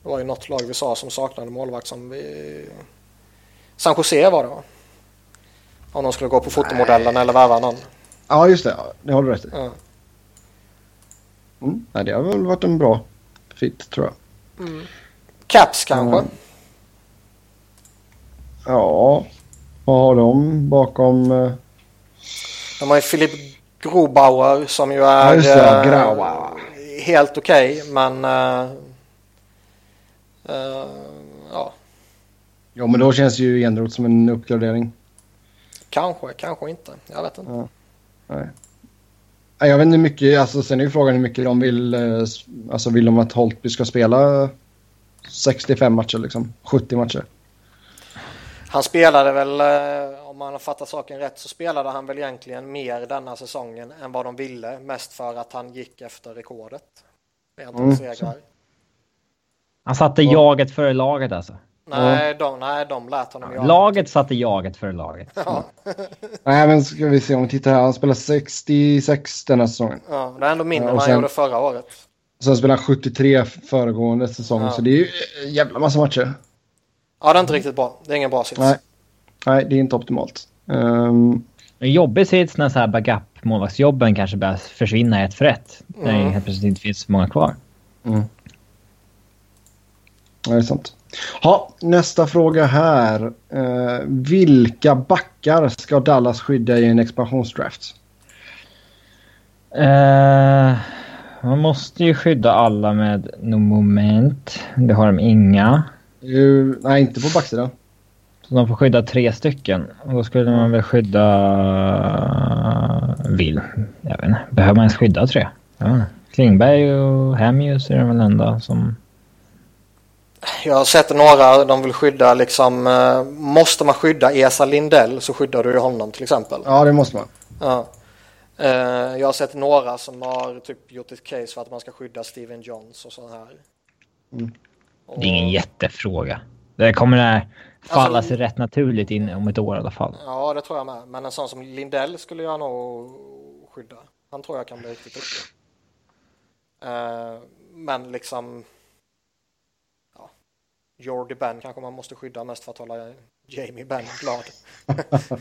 Det var ju något lag vi sa som saknade målvakt som vi... San Jose var det va? Om de skulle gå på fotomodellen eller värva någon. Ja, just det. Ja, det har du rätt i. Ja. Mm. Nej, det har väl varit en bra fit, tror jag. Caps kanske? Mm. Ja, vad har de bakom? eh, De har ju Filip Grobauer som ju Ja, är just det, eh, helt okej men... eh, eh, ja, Ja, men då känns ju Eneroth som en uppgradering. kanske, kanske inte. Jag vet inte. Ja. Nej. Jag vet inte hur mycket, alltså sen är ju frågan hur mycket de vill, eh, alltså vill de att Holtby ska spela 65 matcher liksom, 70 matcher. Han spelade väl, eh, om man har fattat saken rätt, så spelade han väl egentligen mer denna säsongen än vad de ville. Mest för att han gick efter rekordet. Mm. Han satte Ja. jaget före laget alltså. Nej, de, nej, de lät honom göra Laget satte jaget före laget. Ja, Nej, men ska vi se om vi tittar här. Han spelar 66 den här säsongen. ja, det är ändå mindre Ja, än och han gjorde förra året. Sen spelar han 73 föregående säsong. Ja. Så det är ju en jävla massa matcher. Ja, det är inte riktigt bra. Det är ingen bra sits. Nej. Nej, det är inte optimalt. Um, En jobbig sits när så här backup-målvaktsjobben kanske börjar försvinna ett för ett. När Mm. det helt plötsligt inte finns så många kvar. mm. Ja, det är sant. Ha, nästa fråga här. Eh, vilka backar ska Dallas skydda i en expansionsdraft? Eh, man måste ju skydda alla med no moment. Det har de inga. Uh, nej, inte på backsidan. Så de får skydda tre stycken. Och då skulle man väl skydda... Vill. Jag vet inte. Behöver man ens skydda tre? Inte. Klingberg och Hamius är de väl enda som... Jag har sett några, de vill skydda liksom, eh, måste man skydda Esa Lindell så skyddar du ju honom till exempel. Ja, det måste man. Ja. Eh, jag har sett några som har typ gjort ett case för att man ska skydda Steven Johns och så här. Mm. Och- Det är ingen jättefråga. Det kommer det här falla Alltså- sig rätt naturligt in om ett år i alla fall. Ja, det tror jag med. Men en sån som Lindell skulle jag nog skydda. Han tror jag kan bli riktigt duktig. Eh, men liksom... Jordy Ben kanske man måste skydda mest för att hålla Jamie Ben glad.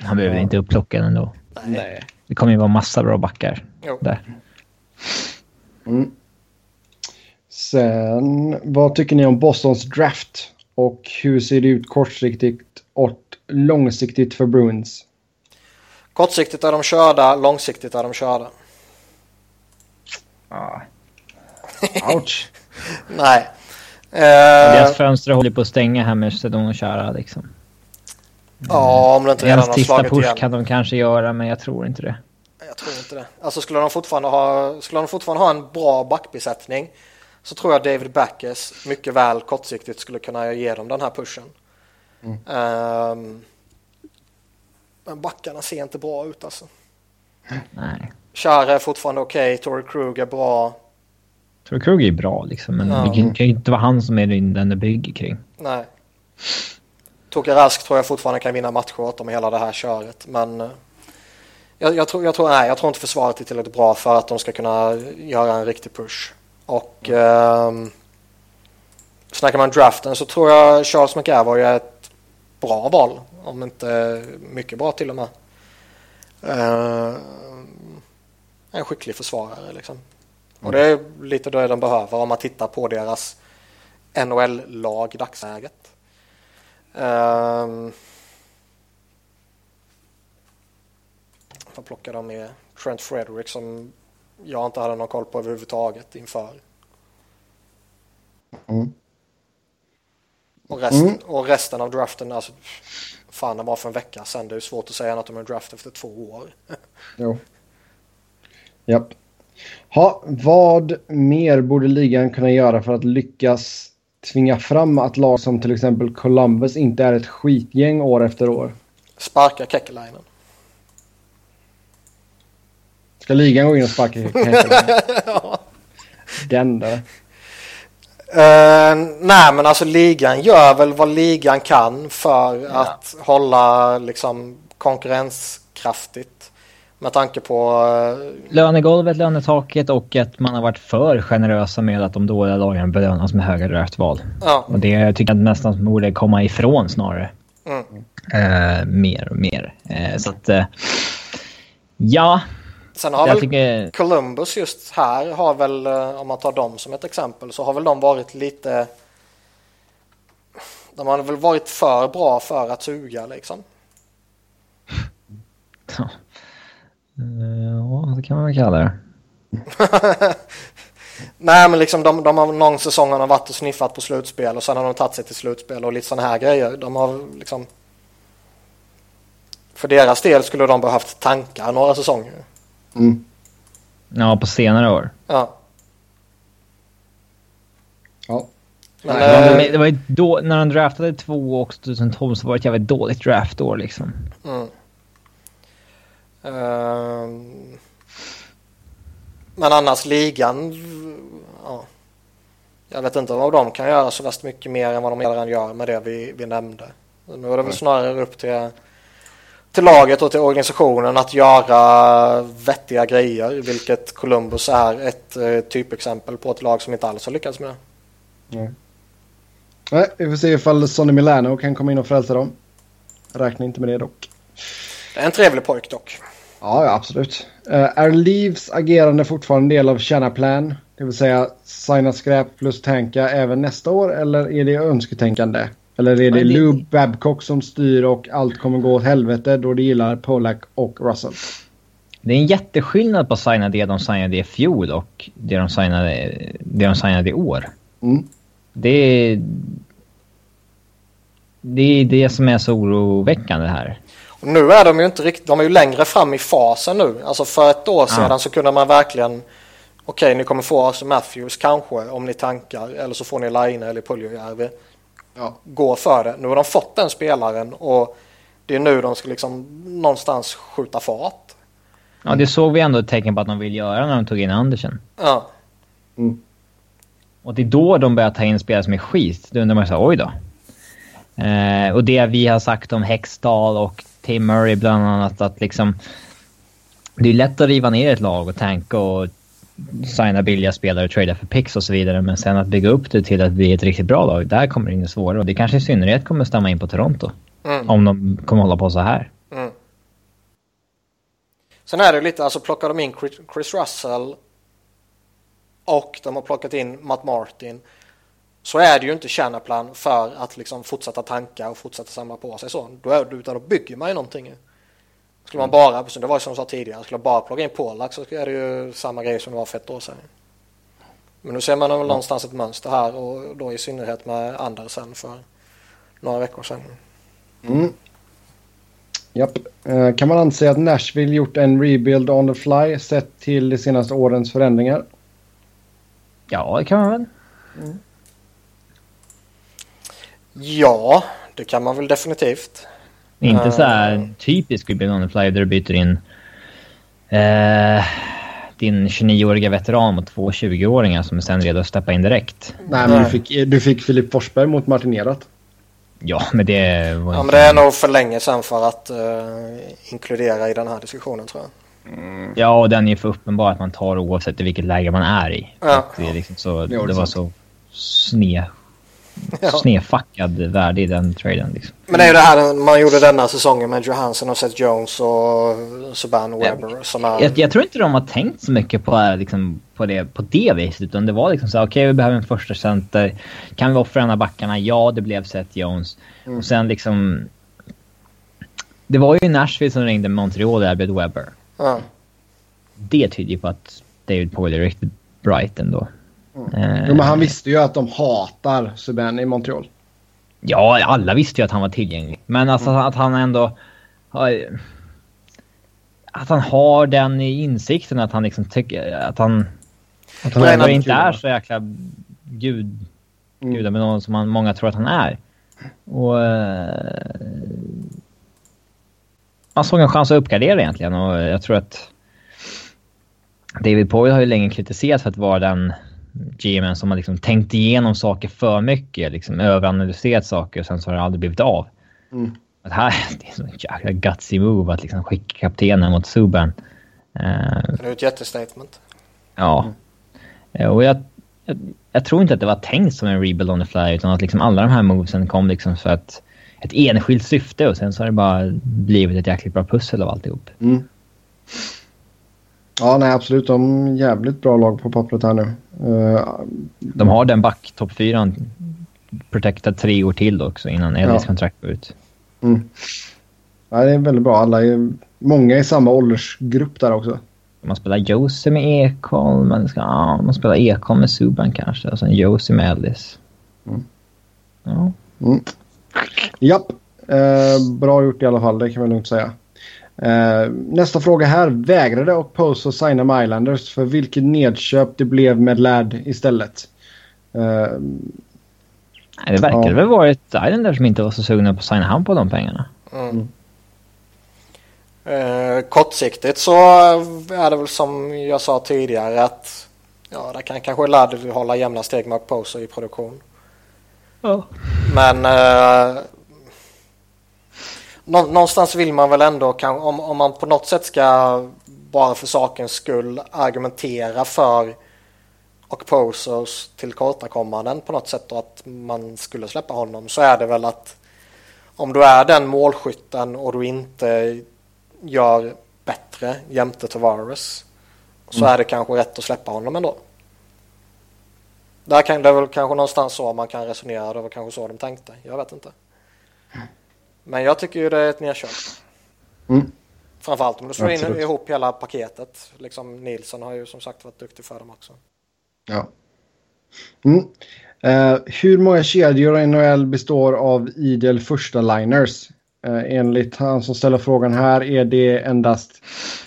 Han behöver inte upplockad ändå. Nej. Det kommer ju vara massa bra backar Jo. där. Mm. Sen, vad tycker ni om Bostons draft? Och hur ser det ut kortsiktigt och långsiktigt för Bruins? Kortsiktigt är de körda, långsiktigt är de körda. Ja. Ouch. Nej. Eh, Deras fönster håller på att stänga här med Sedon och Chara liksom. ja, om det inte redan Deras har sista slagit push igen. kan de kanske göra, men jag tror inte det. Jag tror inte det. Alltså skulle de fortfarande ha, skulle de fortfarande ha en bra backbesättning så tror jag David Backes mycket väl kortsiktigt skulle kunna ge dem den här pushen. Mm. Ehm, men backarna ser inte bra ut alltså. Nej. Chara är fortfarande okej, okay. Tory Krug är bra. Tory Krug är bra liksom, men Ja. det kan kan ju inte vara han som är den det bygger kring. Nej. Toke Rask tror jag fortfarande kan vinna matcher åt dem i hela det här köret. Men eh, jag, jag, tror, jag, tror, nej, jag tror inte försvaret är tillräckligt bra för att de ska kunna göra en riktig push. Och ehm, snackar man draften så tror jag Charles McAvoy är ett bra val. Om inte mycket bra till och med. Eh, en skicklig försvarare liksom. Och det är lite det de behöver om man tittar på deras NHL-lag i dagsläget. Um, vad plockar de med? Trent Frederick som jag inte hade någon koll på överhuvudtaget inför. Mm. Och, resten, Mm. och resten av draften, alltså fan det var för en vecka sedan. Det är svårt att säga något om en draft efter två år. Jo. Japp. Ha, vad mer borde ligan kunna göra för att lyckas tvinga fram att lag som till exempel Columbus inte är ett skitgäng år efter år? Sparka Kekkelainen. Ska ligan gå in och sparka Häcken? Den där. Eh, nej men alltså ligan gör väl vad ligan kan för att hålla liksom konkurrenskraftigt. Med tanke på eh, Lönegolvet, lönetaket och att man har varit för generösa med att de dåliga lagen belönas med höga draftval. ja, Och det tycker jag nästan borde komma ifrån snarare. mm, Eh, mer och mer. Eh, så att... Eh, ja, Sen har jag väl tycker... Columbus just här har väl, om man tar dem som ett exempel, så har väl de varit lite... De har väl varit för bra för att suga liksom. Ja, Eh, det kan man väl kalla det. Nej men liksom de, de har någon säsong har varit och sniffat på slutspel och sen har de tagit sig till slutspel och lite sådana här grejer. De har liksom... För deras del skulle de behövt tankar några säsonger. Mm. Ja, på senare år. Ja. Ja. Men, Nej, Men det var ju då, när de draftade två och 2012 så var det ett jävligt dåligt draftår liksom. Mm. Ehm, men annars ligan, ja. Jag vet inte vad de kan göra så värst mycket mer än vad de redan gör med det vi, vi nämnde. Nu är det väl snarare upp till, till laget och till organisationen att göra vettiga grejer, vilket Columbus är ett eh, typexempel på ett lag som inte alls har lyckats med det. Nej. Nej, vi får se ifall Sonny Milano kan komma in och frälsa dem. Räkna inte med det dock. Det är en trevlig pojk dock. Ja, absolut. Uh, är Leaves agerande fortfarande en del av Plan? Det vill säga signa skräp plus tanka även nästa år eller är det önsketänkande? Eller är det, Lou Babcock som styr och allt kommer gå åt helvete då det gillar Polak och Russell? Det är en jätteskillnad på att signa det de signade i fjol och det de signade, det de signade i år. Mm. Det är... Det är det som är så oroväckande här. Och nu är de ju inte riktigt, de är ju längre fram i fasen nu. Alltså för ett år sedan Ja. så kunde man verkligen Okej, ni kommer få Arthur Matthews kanske om ni tankar eller så får ni Laine eller Puljujärvi. Ja. Gå för det. Nu har de fått den spelaren och det är nu de ska liksom någonstans skjuta fart. Ja, det såg vi ändå ett tecken på att de vill göra när de tog in Andersen. Ja, Mm. Och det är då de börjar ta in spelare som är skit. Då undrar man så här, oj då. Eh, och det vi har sagt om Hextall och Tim Murray bland annat att liksom... Det är lätt att riva ner ett lag och tanka och signa billiga spelare och trada för picks och så vidare. Men sen att bygga upp det till att bli ett riktigt bra lag, där kommer det in det svåra. Och det kanske i synnerhet kommer stämma in på Toronto. mm, Om de kommer hålla på så här. mm. Sen är det lite, alltså plockar de in Chris- Chris Russell och de har plockat in Matt Martin så är det ju inte kärnaplan för att liksom fortsätta tanka och fortsätta samla på sig så. Då, är, utan då bygger man ju någonting. Skulle man bara, det var som jag sa tidigare, skulle man bara plocka in Pollack så är det ju samma grej som det var för ett år sedan. Men nu ser man väl någonstans ett mönster här och då i synnerhet med Andersen för några veckor sedan. Mm. Japp. Eh, kan man anse att Nashville gjort en rebuild on the fly sett till de senaste årens förändringar? Ja, det kan man väl. Mm. Ja, det kan man väl definitivt. Inte så här typisk Rebuild on the fly där du byter in eh, din 29-åriga veteran mot två 20-åringar som är sen redo att steppa in direkt. Nej, men du fick, du fick Filip Forsberg mot Martin Erat. Ja, men det var Ja, men det är nog för länge sedan för att uh, inkludera i den här diskussionen tror jag. Mm. Ja, och den är för uppenbar att man tar oavsett i vilket läge man är i. Ja. Det, är liksom så, Det var det var sant. så sne, Ja. snedfackad värde i den traden. Liksom. Men det är ju det här man gjorde denna säsongen med Johansson och Seth Jones och Subban som är... Jag, jag tror inte de har tänkt så mycket på, liksom, på, det, på det viset. Utan det var liksom så okej vi behöver en första center. Kan vi offra en av backarna? Ja, det blev Seth Jones. Mm. Och sen liksom... Det var ju Nashville som ringde Montreal och erbjöd Webber. Ja. Det tyder ju på att David Poyle är riktigt bright ändå. Eh, Jo, men han visste ju att de hatar Subban i Montreal. Ja, alla visste ju att han var tillgänglig. Men alltså att han ändå... har- Att han har den insikten att han liksom tycker att han... Att han ändå inte är så jäkla gud... Mm. Gudar med någon som man, många tror att han är. Och... eh, Man såg en chans att uppgradera egentligen och jag tror att... David Poyle har ju länge kritiserats för att vara den GMen som har liksom tänkt igenom saker för mycket, liksom överanalyserat saker och sen så har det aldrig blivit av. Mm. Att här, det är så jäkla gutsy move att liksom skicka kaptenen mot Subban. Eh, Det är ju ett jättestatement. ja. Eh, Och jag, jag, jag tror inte att det var tänkt som en rebuild on the fly utan att liksom alla de här movesen kom liksom för att ett enskilt syfte och sen så har det bara blivit ett jäkligt bra pussel av alltihop. Mm. Ja, nej absolut. De är jävligt bra lag på pappret här nu. Eh, De har den back topp fyran protectad tre år till också innan Ellis Ja. kontrakt går ut. mm. ja, det är väldigt bra. Alla är, många i samma åldersgrupp där också. Man spelar Josie med Ekholm, man, ska, ja, man spelar Ekholm med Subban kanske och sen Josie med Ellis. Mm. Ja. Mm. Japp. Eh, bra gjort i alla fall, det kan man lugnt säga. Eh, nästa fråga här. Vägrade och att signa med Islanders för vilket nedköp det blev med Ladd istället? Eh, Nej, det verkar Ja. väl varit Islanders som inte var så sugna på att signa han på de pengarna. Mm. Eh, kortsiktigt så är det väl som jag sa tidigare att ja, där kan kanske Ladd hålla jämna steg med Poser i produktion. Ja. Men någonstans vill man väl ändå om, om man på något sätt ska bara för sakens skull argumentera för och Posers tillkortakommanden på något sätt och att man skulle släppa honom så är det väl att om du är den målskytten och du inte gör bättre jämte Tavares så är det kanske rätt att släppa honom ändå. Där kan det väl kanske någonstans så man kan resonera, det var kanske så de tänkte, jag vet inte. Men jag tycker ju det är ett nedköp. Mm. Framförallt om du slår in ihop hela paketet. Liksom Nilsson har ju som sagt varit duktig för dem också. Ja. Mm. Eh, hur många kedjor i NHL består av idel första liners? Eh, enligt han som ställer frågan här är det endast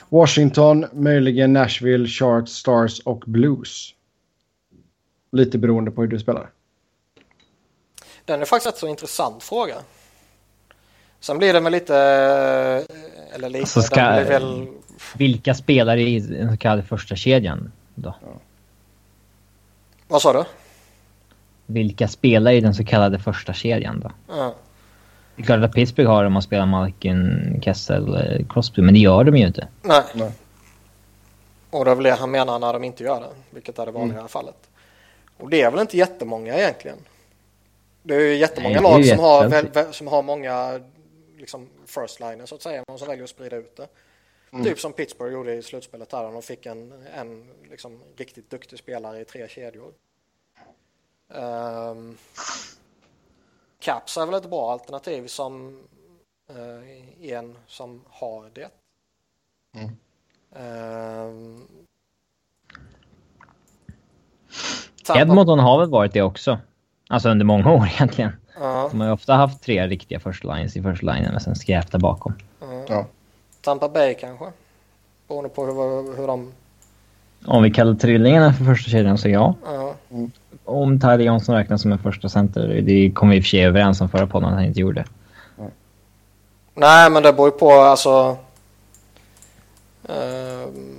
Washington, möjligen Nashville, Sharks, Stars och Blues. Lite beroende på hur du spelar. Den är faktiskt ett så intressant fråga. Sen blir det med lite, eh, eller lite, Alltså ska- väl, Vilka spelare i den så kallade första kedjan då? vad sa du? Vilka spelar i den så kallade första kedjan då? Ja. Det är klart att Pittsburgh har om man spelar Malkin, Kessel, eh, Crosby, men det gör de ju inte. Nej. Nej. Och det är väl det han menar när de inte gör det, vilket är det vanliga fallet. Och det är väl inte jättemånga egentligen. Det är ju jättemånga Nej, lag som har, väl- som har många liksom first liner så att säga, men som väljer att sprida ut det. Typ som Pittsburgh gjorde i slutspelet här, de fick en, en liksom, riktigt duktig spelare i tre kedjor. Um, Caps är väl ett bra alternativ som eh, en som har det. Mm. Tampa- Edmonton har väl varit det också. Alltså under många år egentligen. Ja, De har ju ofta haft tre riktiga första lines i första linen och sen skräp där bakom. ja. Ja. Tampa Bay kanske. Beroende på hur, hur de Om vi kallar trillingarna för första kedjan så ja. Ja. Om Tyler Johnson räknas som en första center, det kom vi i och för sig överens om förra podden att han inte gjorde. Nej, men det beror ju på alltså. ehm,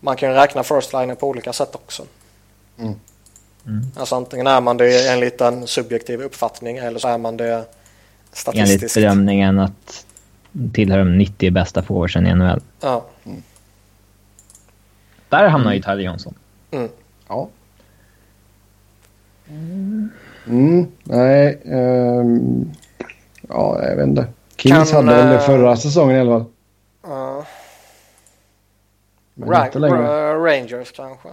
man kan ju räkna first liner på olika sätt också. Mm. Mm. Alltså antingen är man det en liten subjektiv uppfattning eller så är man det Enligt statistiskt. bedömningen att tillhör de 90 bästa forwardsen i NHL. Ja. Där hamnar ju Tyler Johnson. Mm. Ja. Mm, nej. ehm, ja, jag vet inte. Kings Kan, hade väl det eh, förra säsongen i alla fall. Ja. Men inte längre. Rangers kanske.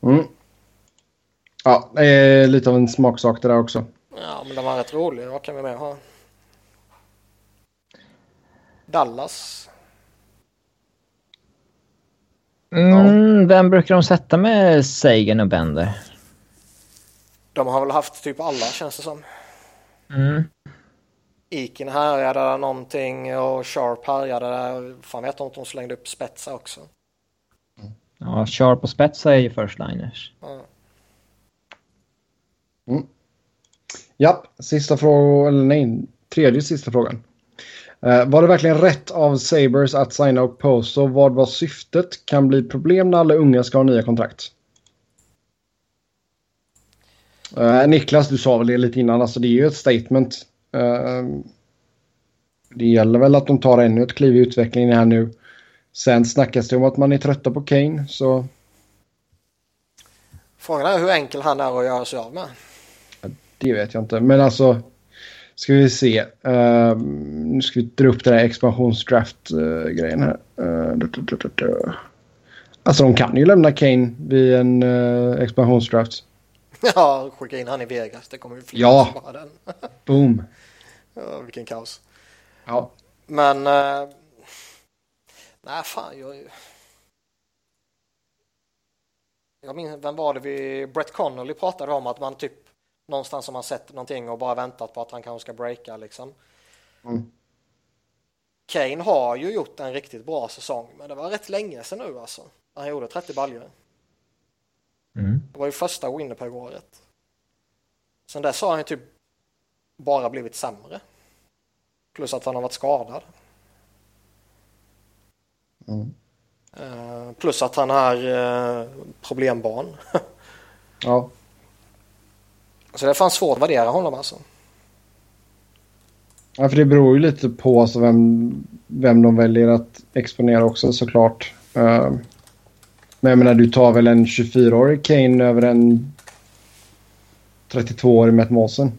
Mm. Ja, det är lite av en smaksak det där också. Ja, men den var rätt rolig. Vad kan vi mer ha? Dallas. Mm, Vem brukar de sätta med Sagan och Bender? De har väl haft typ alla känns det som. Mm. Iken härjade där någonting och Sharp härjade där. Fan vet inte om de slängde upp spetsar också. Ja, Sharp och Spetsa är ju first liners. Mm. Ja, sista frågan, eller nej, tredje sista frågan. Eh, var det verkligen rätt av Sabres att signa Okposo? Vad var syftet? Kan bli problem när alla unga ska ha nya kontrakt. Eh, Niklas, du sa väl det lite innan, alltså det är ju ett statement. Eh, det gäller väl att de tar ännu ett kliv i utvecklingen här nu. Sen snackas det om att man är trötta på Kane, så Frågan är hur enkel han är att göra sig av med. Det vet jag inte. Men alltså, ska vi se. Uh, nu ska vi dra upp den här expansionsdraft-grejen här. Uh. Alltså de kan ju lämna Kane vid en uh, expansionsdraft. Ja, skicka in han i Vegas. Det kommer ju fler Ja. som bara den. Boom. Ja, vilken kaos. Ja. Men... Eh, nej, fan. Jag, jag minns, vem var det vi... Brett Connolly pratade om att man typ någonstans har man sett någonting och bara väntat på att han kanske ska breaka liksom. Mm. Kane har ju gjort en riktigt bra säsong, men det var rätt länge sedan nu alltså. Han gjorde 30 baljor. Mm. Det var ju första Winnipeg-året. Sen dess har han ju typ bara blivit sämre. Plus att han har varit skadad. Mm. Eh, plus att han är eh, problembarn. Ja. Så det är fan svårt att värdera honom alltså. ja, för det beror ju lite på alltså vem, vem de väljer att exponera också såklart. Uh, men jag menar, du tar väl en 24-årig Kane över en 32-årig Matt Mawson?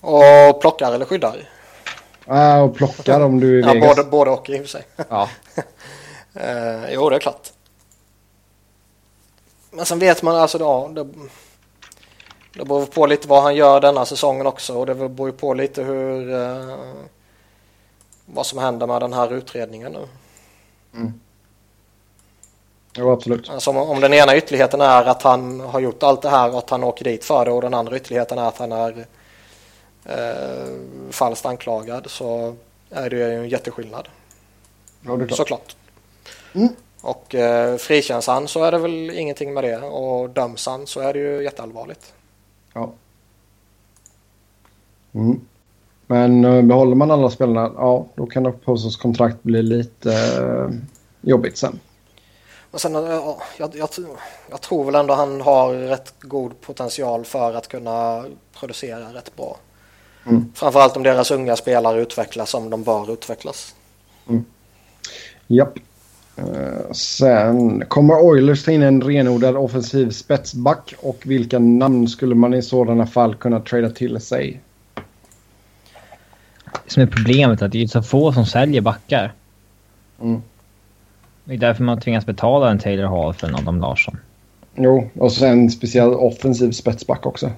Och plockar eller skyddar. Ja, och plockar om du är Ja, Vegas. både, både och i och för sig. Ja. Eh, jo, det är klart. Men sen vet man alltså då. Det, det beror på lite vad han gör denna säsongen också. Och det beror ju på lite hur. Eh, vad som händer med den här utredningen nu. Jo, absolut. Alltså om, om den ena ytterligheten är att han har gjort allt det här och att han åker dit för det och den andra ytterligheten är att han är eh, falskt anklagad så är det ju en jätteskillnad. Ja, det är klart. Såklart. Mm. Och eh, frikänns han så är det väl ingenting med det och döms han så är det ju jätteallvarligt. Ja. Mm. Men eh, behåller man alla spelarna, ja, då kan nog Posos kontrakt bli lite eh, jobbigt sen. Men sen, eh, ja, jag, jag, jag tror väl ändå han har rätt god potential för att kunna producera rätt bra. Mm. Framförallt om deras unga spelare utvecklas som de bör utvecklas. Japp. Eh, sen kommer Oilers ta in en renodlad offensiv spetsback och vilka namn skulle man i sådana fall kunna trada till sig? Det som är problemet är att det är så få som säljer backar. Mm. Det är därför man tvingas betala en Taylor Hall för en Adam Larsson. Jo, och sen speciell offensiv spetsback också.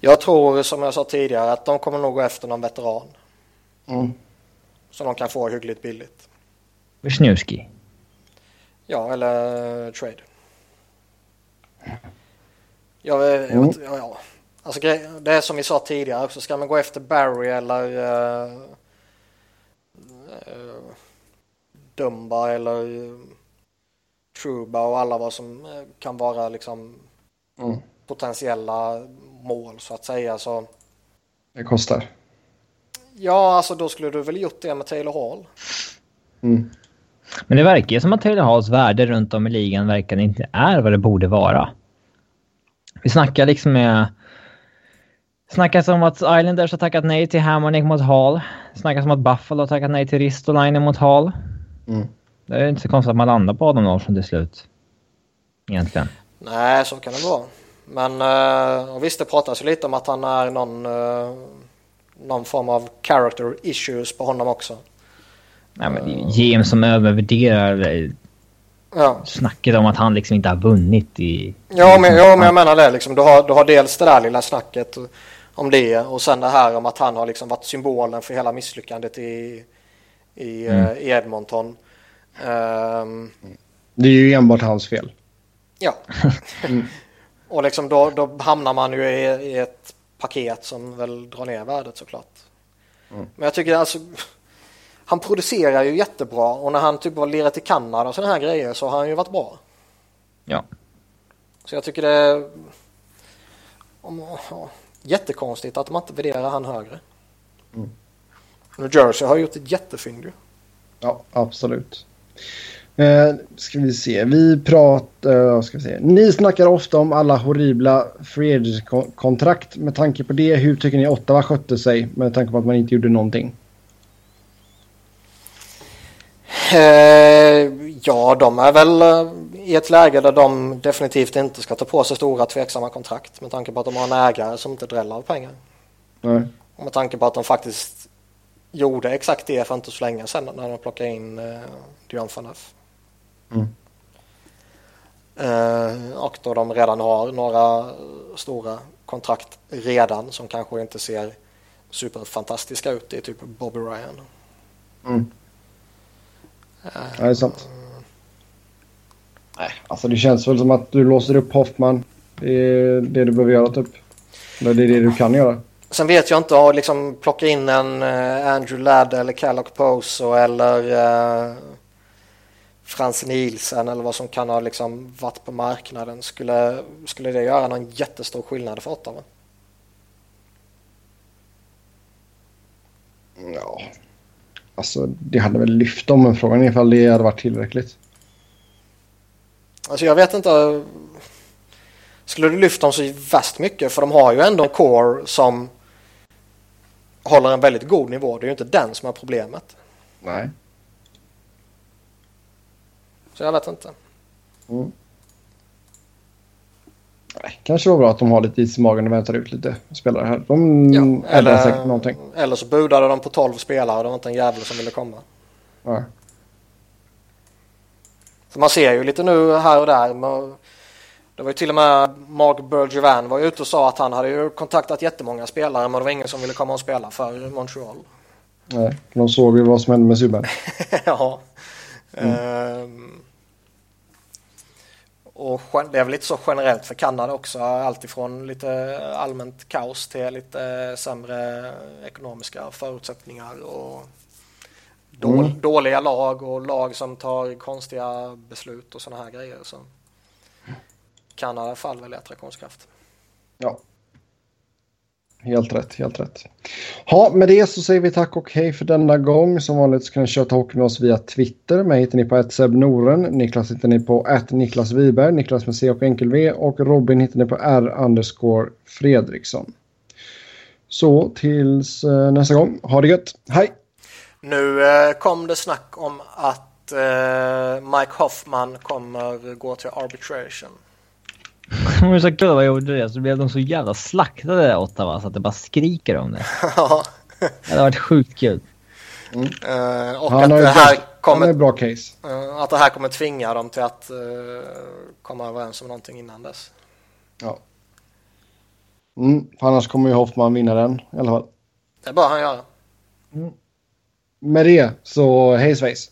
Jag tror som jag sa tidigare att de kommer nog gå efter någon veteran. Mm. Som de kan få hyggligt billigt. Wisniewski. Ja, eller eh, trade. Jag, jag, Mm. ja, ja. Alltså, det är som vi sa tidigare också. Ska man gå efter Barry eller... eh, eh, Dumba eller Truba och alla vad som eh, kan vara liksom Mm. potentiella mål så att säga. Så Det kostar. ja, alltså då skulle du väl gjort det med Taylor Hall. Mm. Men det verkar ju som att Taylor Halls värde runt om i ligan verkar inte är vad det borde vara. Vi snackar liksom med... Snackas om att Islanders har tackat nej till Hamonic mot Hall. Snackas om att Buffalo har tackat nej till Ristolainen mot Hall. Mm. Det är inte så konstigt att man landar på Adam Larsson till slut. Egentligen. Nej, så kan det vara. Men och visst, det pratas ju lite om att han är någon, eh, någon form av character issues på honom också. Nej, men det är ju GM som övervärderar eh, Ja, snacket om att han liksom inte har vunnit i... ja men, ja, men jag menar det. Liksom, du, har, du har dels det där lilla snacket om det och sen det här om att han har liksom varit symbolen för hela misslyckandet i, i, eh, Mm. i Edmonton. Ehm, Det är ju enbart hans fel. Ja. och liksom då, då hamnar man ju i, i ett paket som väl drar ner värdet såklart. Mm. Men jag tycker alltså han producerar ju jättebra och när han typ har lirat i Kanada och sådana här grejer så har han ju varit bra. Ja. Så jag tycker det är om, ja, jättekonstigt att man inte värderar han högre. Mm. New Jersey har gjort ett jättefynd ju. Ja, absolut. Eh, ska vi se. Vi pratar... Ska vi se. Ni snackar ofta om alla horribla free kontrakt Med tanke på det, hur tycker ni Ottawa skötte sig med tanke på att man inte gjorde någonting? Eh, ja, de är väl eh, i ett läge där de definitivt inte ska ta på sig stora tveksamma kontrakt med tanke på att de har en ägare som inte dräller av pengar. Nej. Och med tanke på att de faktiskt gjorde exakt det för inte så länge sedan när de plockade in eh, Dion Phaneuf. Mm. Eh, och då de redan har några stora kontrakt redan som kanske inte ser superfantastiska ut. Det är typ Bobby Ryan. Mm. Ja, det är sant. Nej, alltså det känns väl som att du låser upp Hoffman. Det är det du behöver göra typ. Eller det är det du kan göra. Sen vet jag inte att liksom plocka in en eh, Andrew Ladd eller Callum Poso eller eh, Frans Nielsen eller vad som kan ha liksom varit på marknaden. Skulle, skulle det göra någon jättestor skillnad för Ottawa? Ja. Alltså det hade väl lyft dem men frågan är ifall det hade varit tillräckligt. Alltså jag vet inte. Skulle du lyfta dem så värst mycket? För de har ju ändå en core som håller en väldigt god nivå. Det är ju inte den som är problemet. Nej. Så jag vet inte. Mm. Nej, kanske var bra att de har lite is i magen och väntar ut lite spelare här. De Ja, ändrar säkert någonting. eller så budade de på 12 spelare och det var inte en jävel som ville komma. Ja. Så man ser ju lite nu här och där. men Det var ju till och med Mark Bergevin var ute och sa att han hade ju kontaktat jättemånga spelare men det var ingen som ville komma och spela för Montreal. Nej, de såg ju vad som hände med Subban. ja. Ehm, och det är väl lite så generellt för Kanada också. Alltifrån lite allmänt kaos till lite sämre ekonomiska förutsättningar och då, Mm. dåliga lag och lag som tar konstiga beslut och sådana här grejer. Så Kanada faller väl i attraktionskraft. Ja. Helt rätt, helt rätt. Ja, med det så säger vi tack och hej för denna gång. Som vanligt så kan ni köta hockey med oss via Twitter. Mig hittar ni på @sebnoren, Niklas hittar ni på ett Niklas Wiberg. Niklas med C och enkel V. Och Robin hittar ni på R underscore Fredriksson. Så tills eh, nästa gång. Ha det gött. Hej! Nu eh, kom det snack om att eh, Mike Hoffman kommer gå till arbitration. Det var så kul vad jag gjorde det så blev de så jävla slaktade Ottawa så att det bara skriker om det. Ja. Det hade varit sjukt kul. Eh, och Han att har det, här bra, han kommer, har bra case. eh, att det här kommer tvinga dem till att eh, komma överens om någonting innan dess. Ja. Mm, för annars kommer ju Hoffman vinna den i alla fall. Det bör han göra. Med det så hej svejs.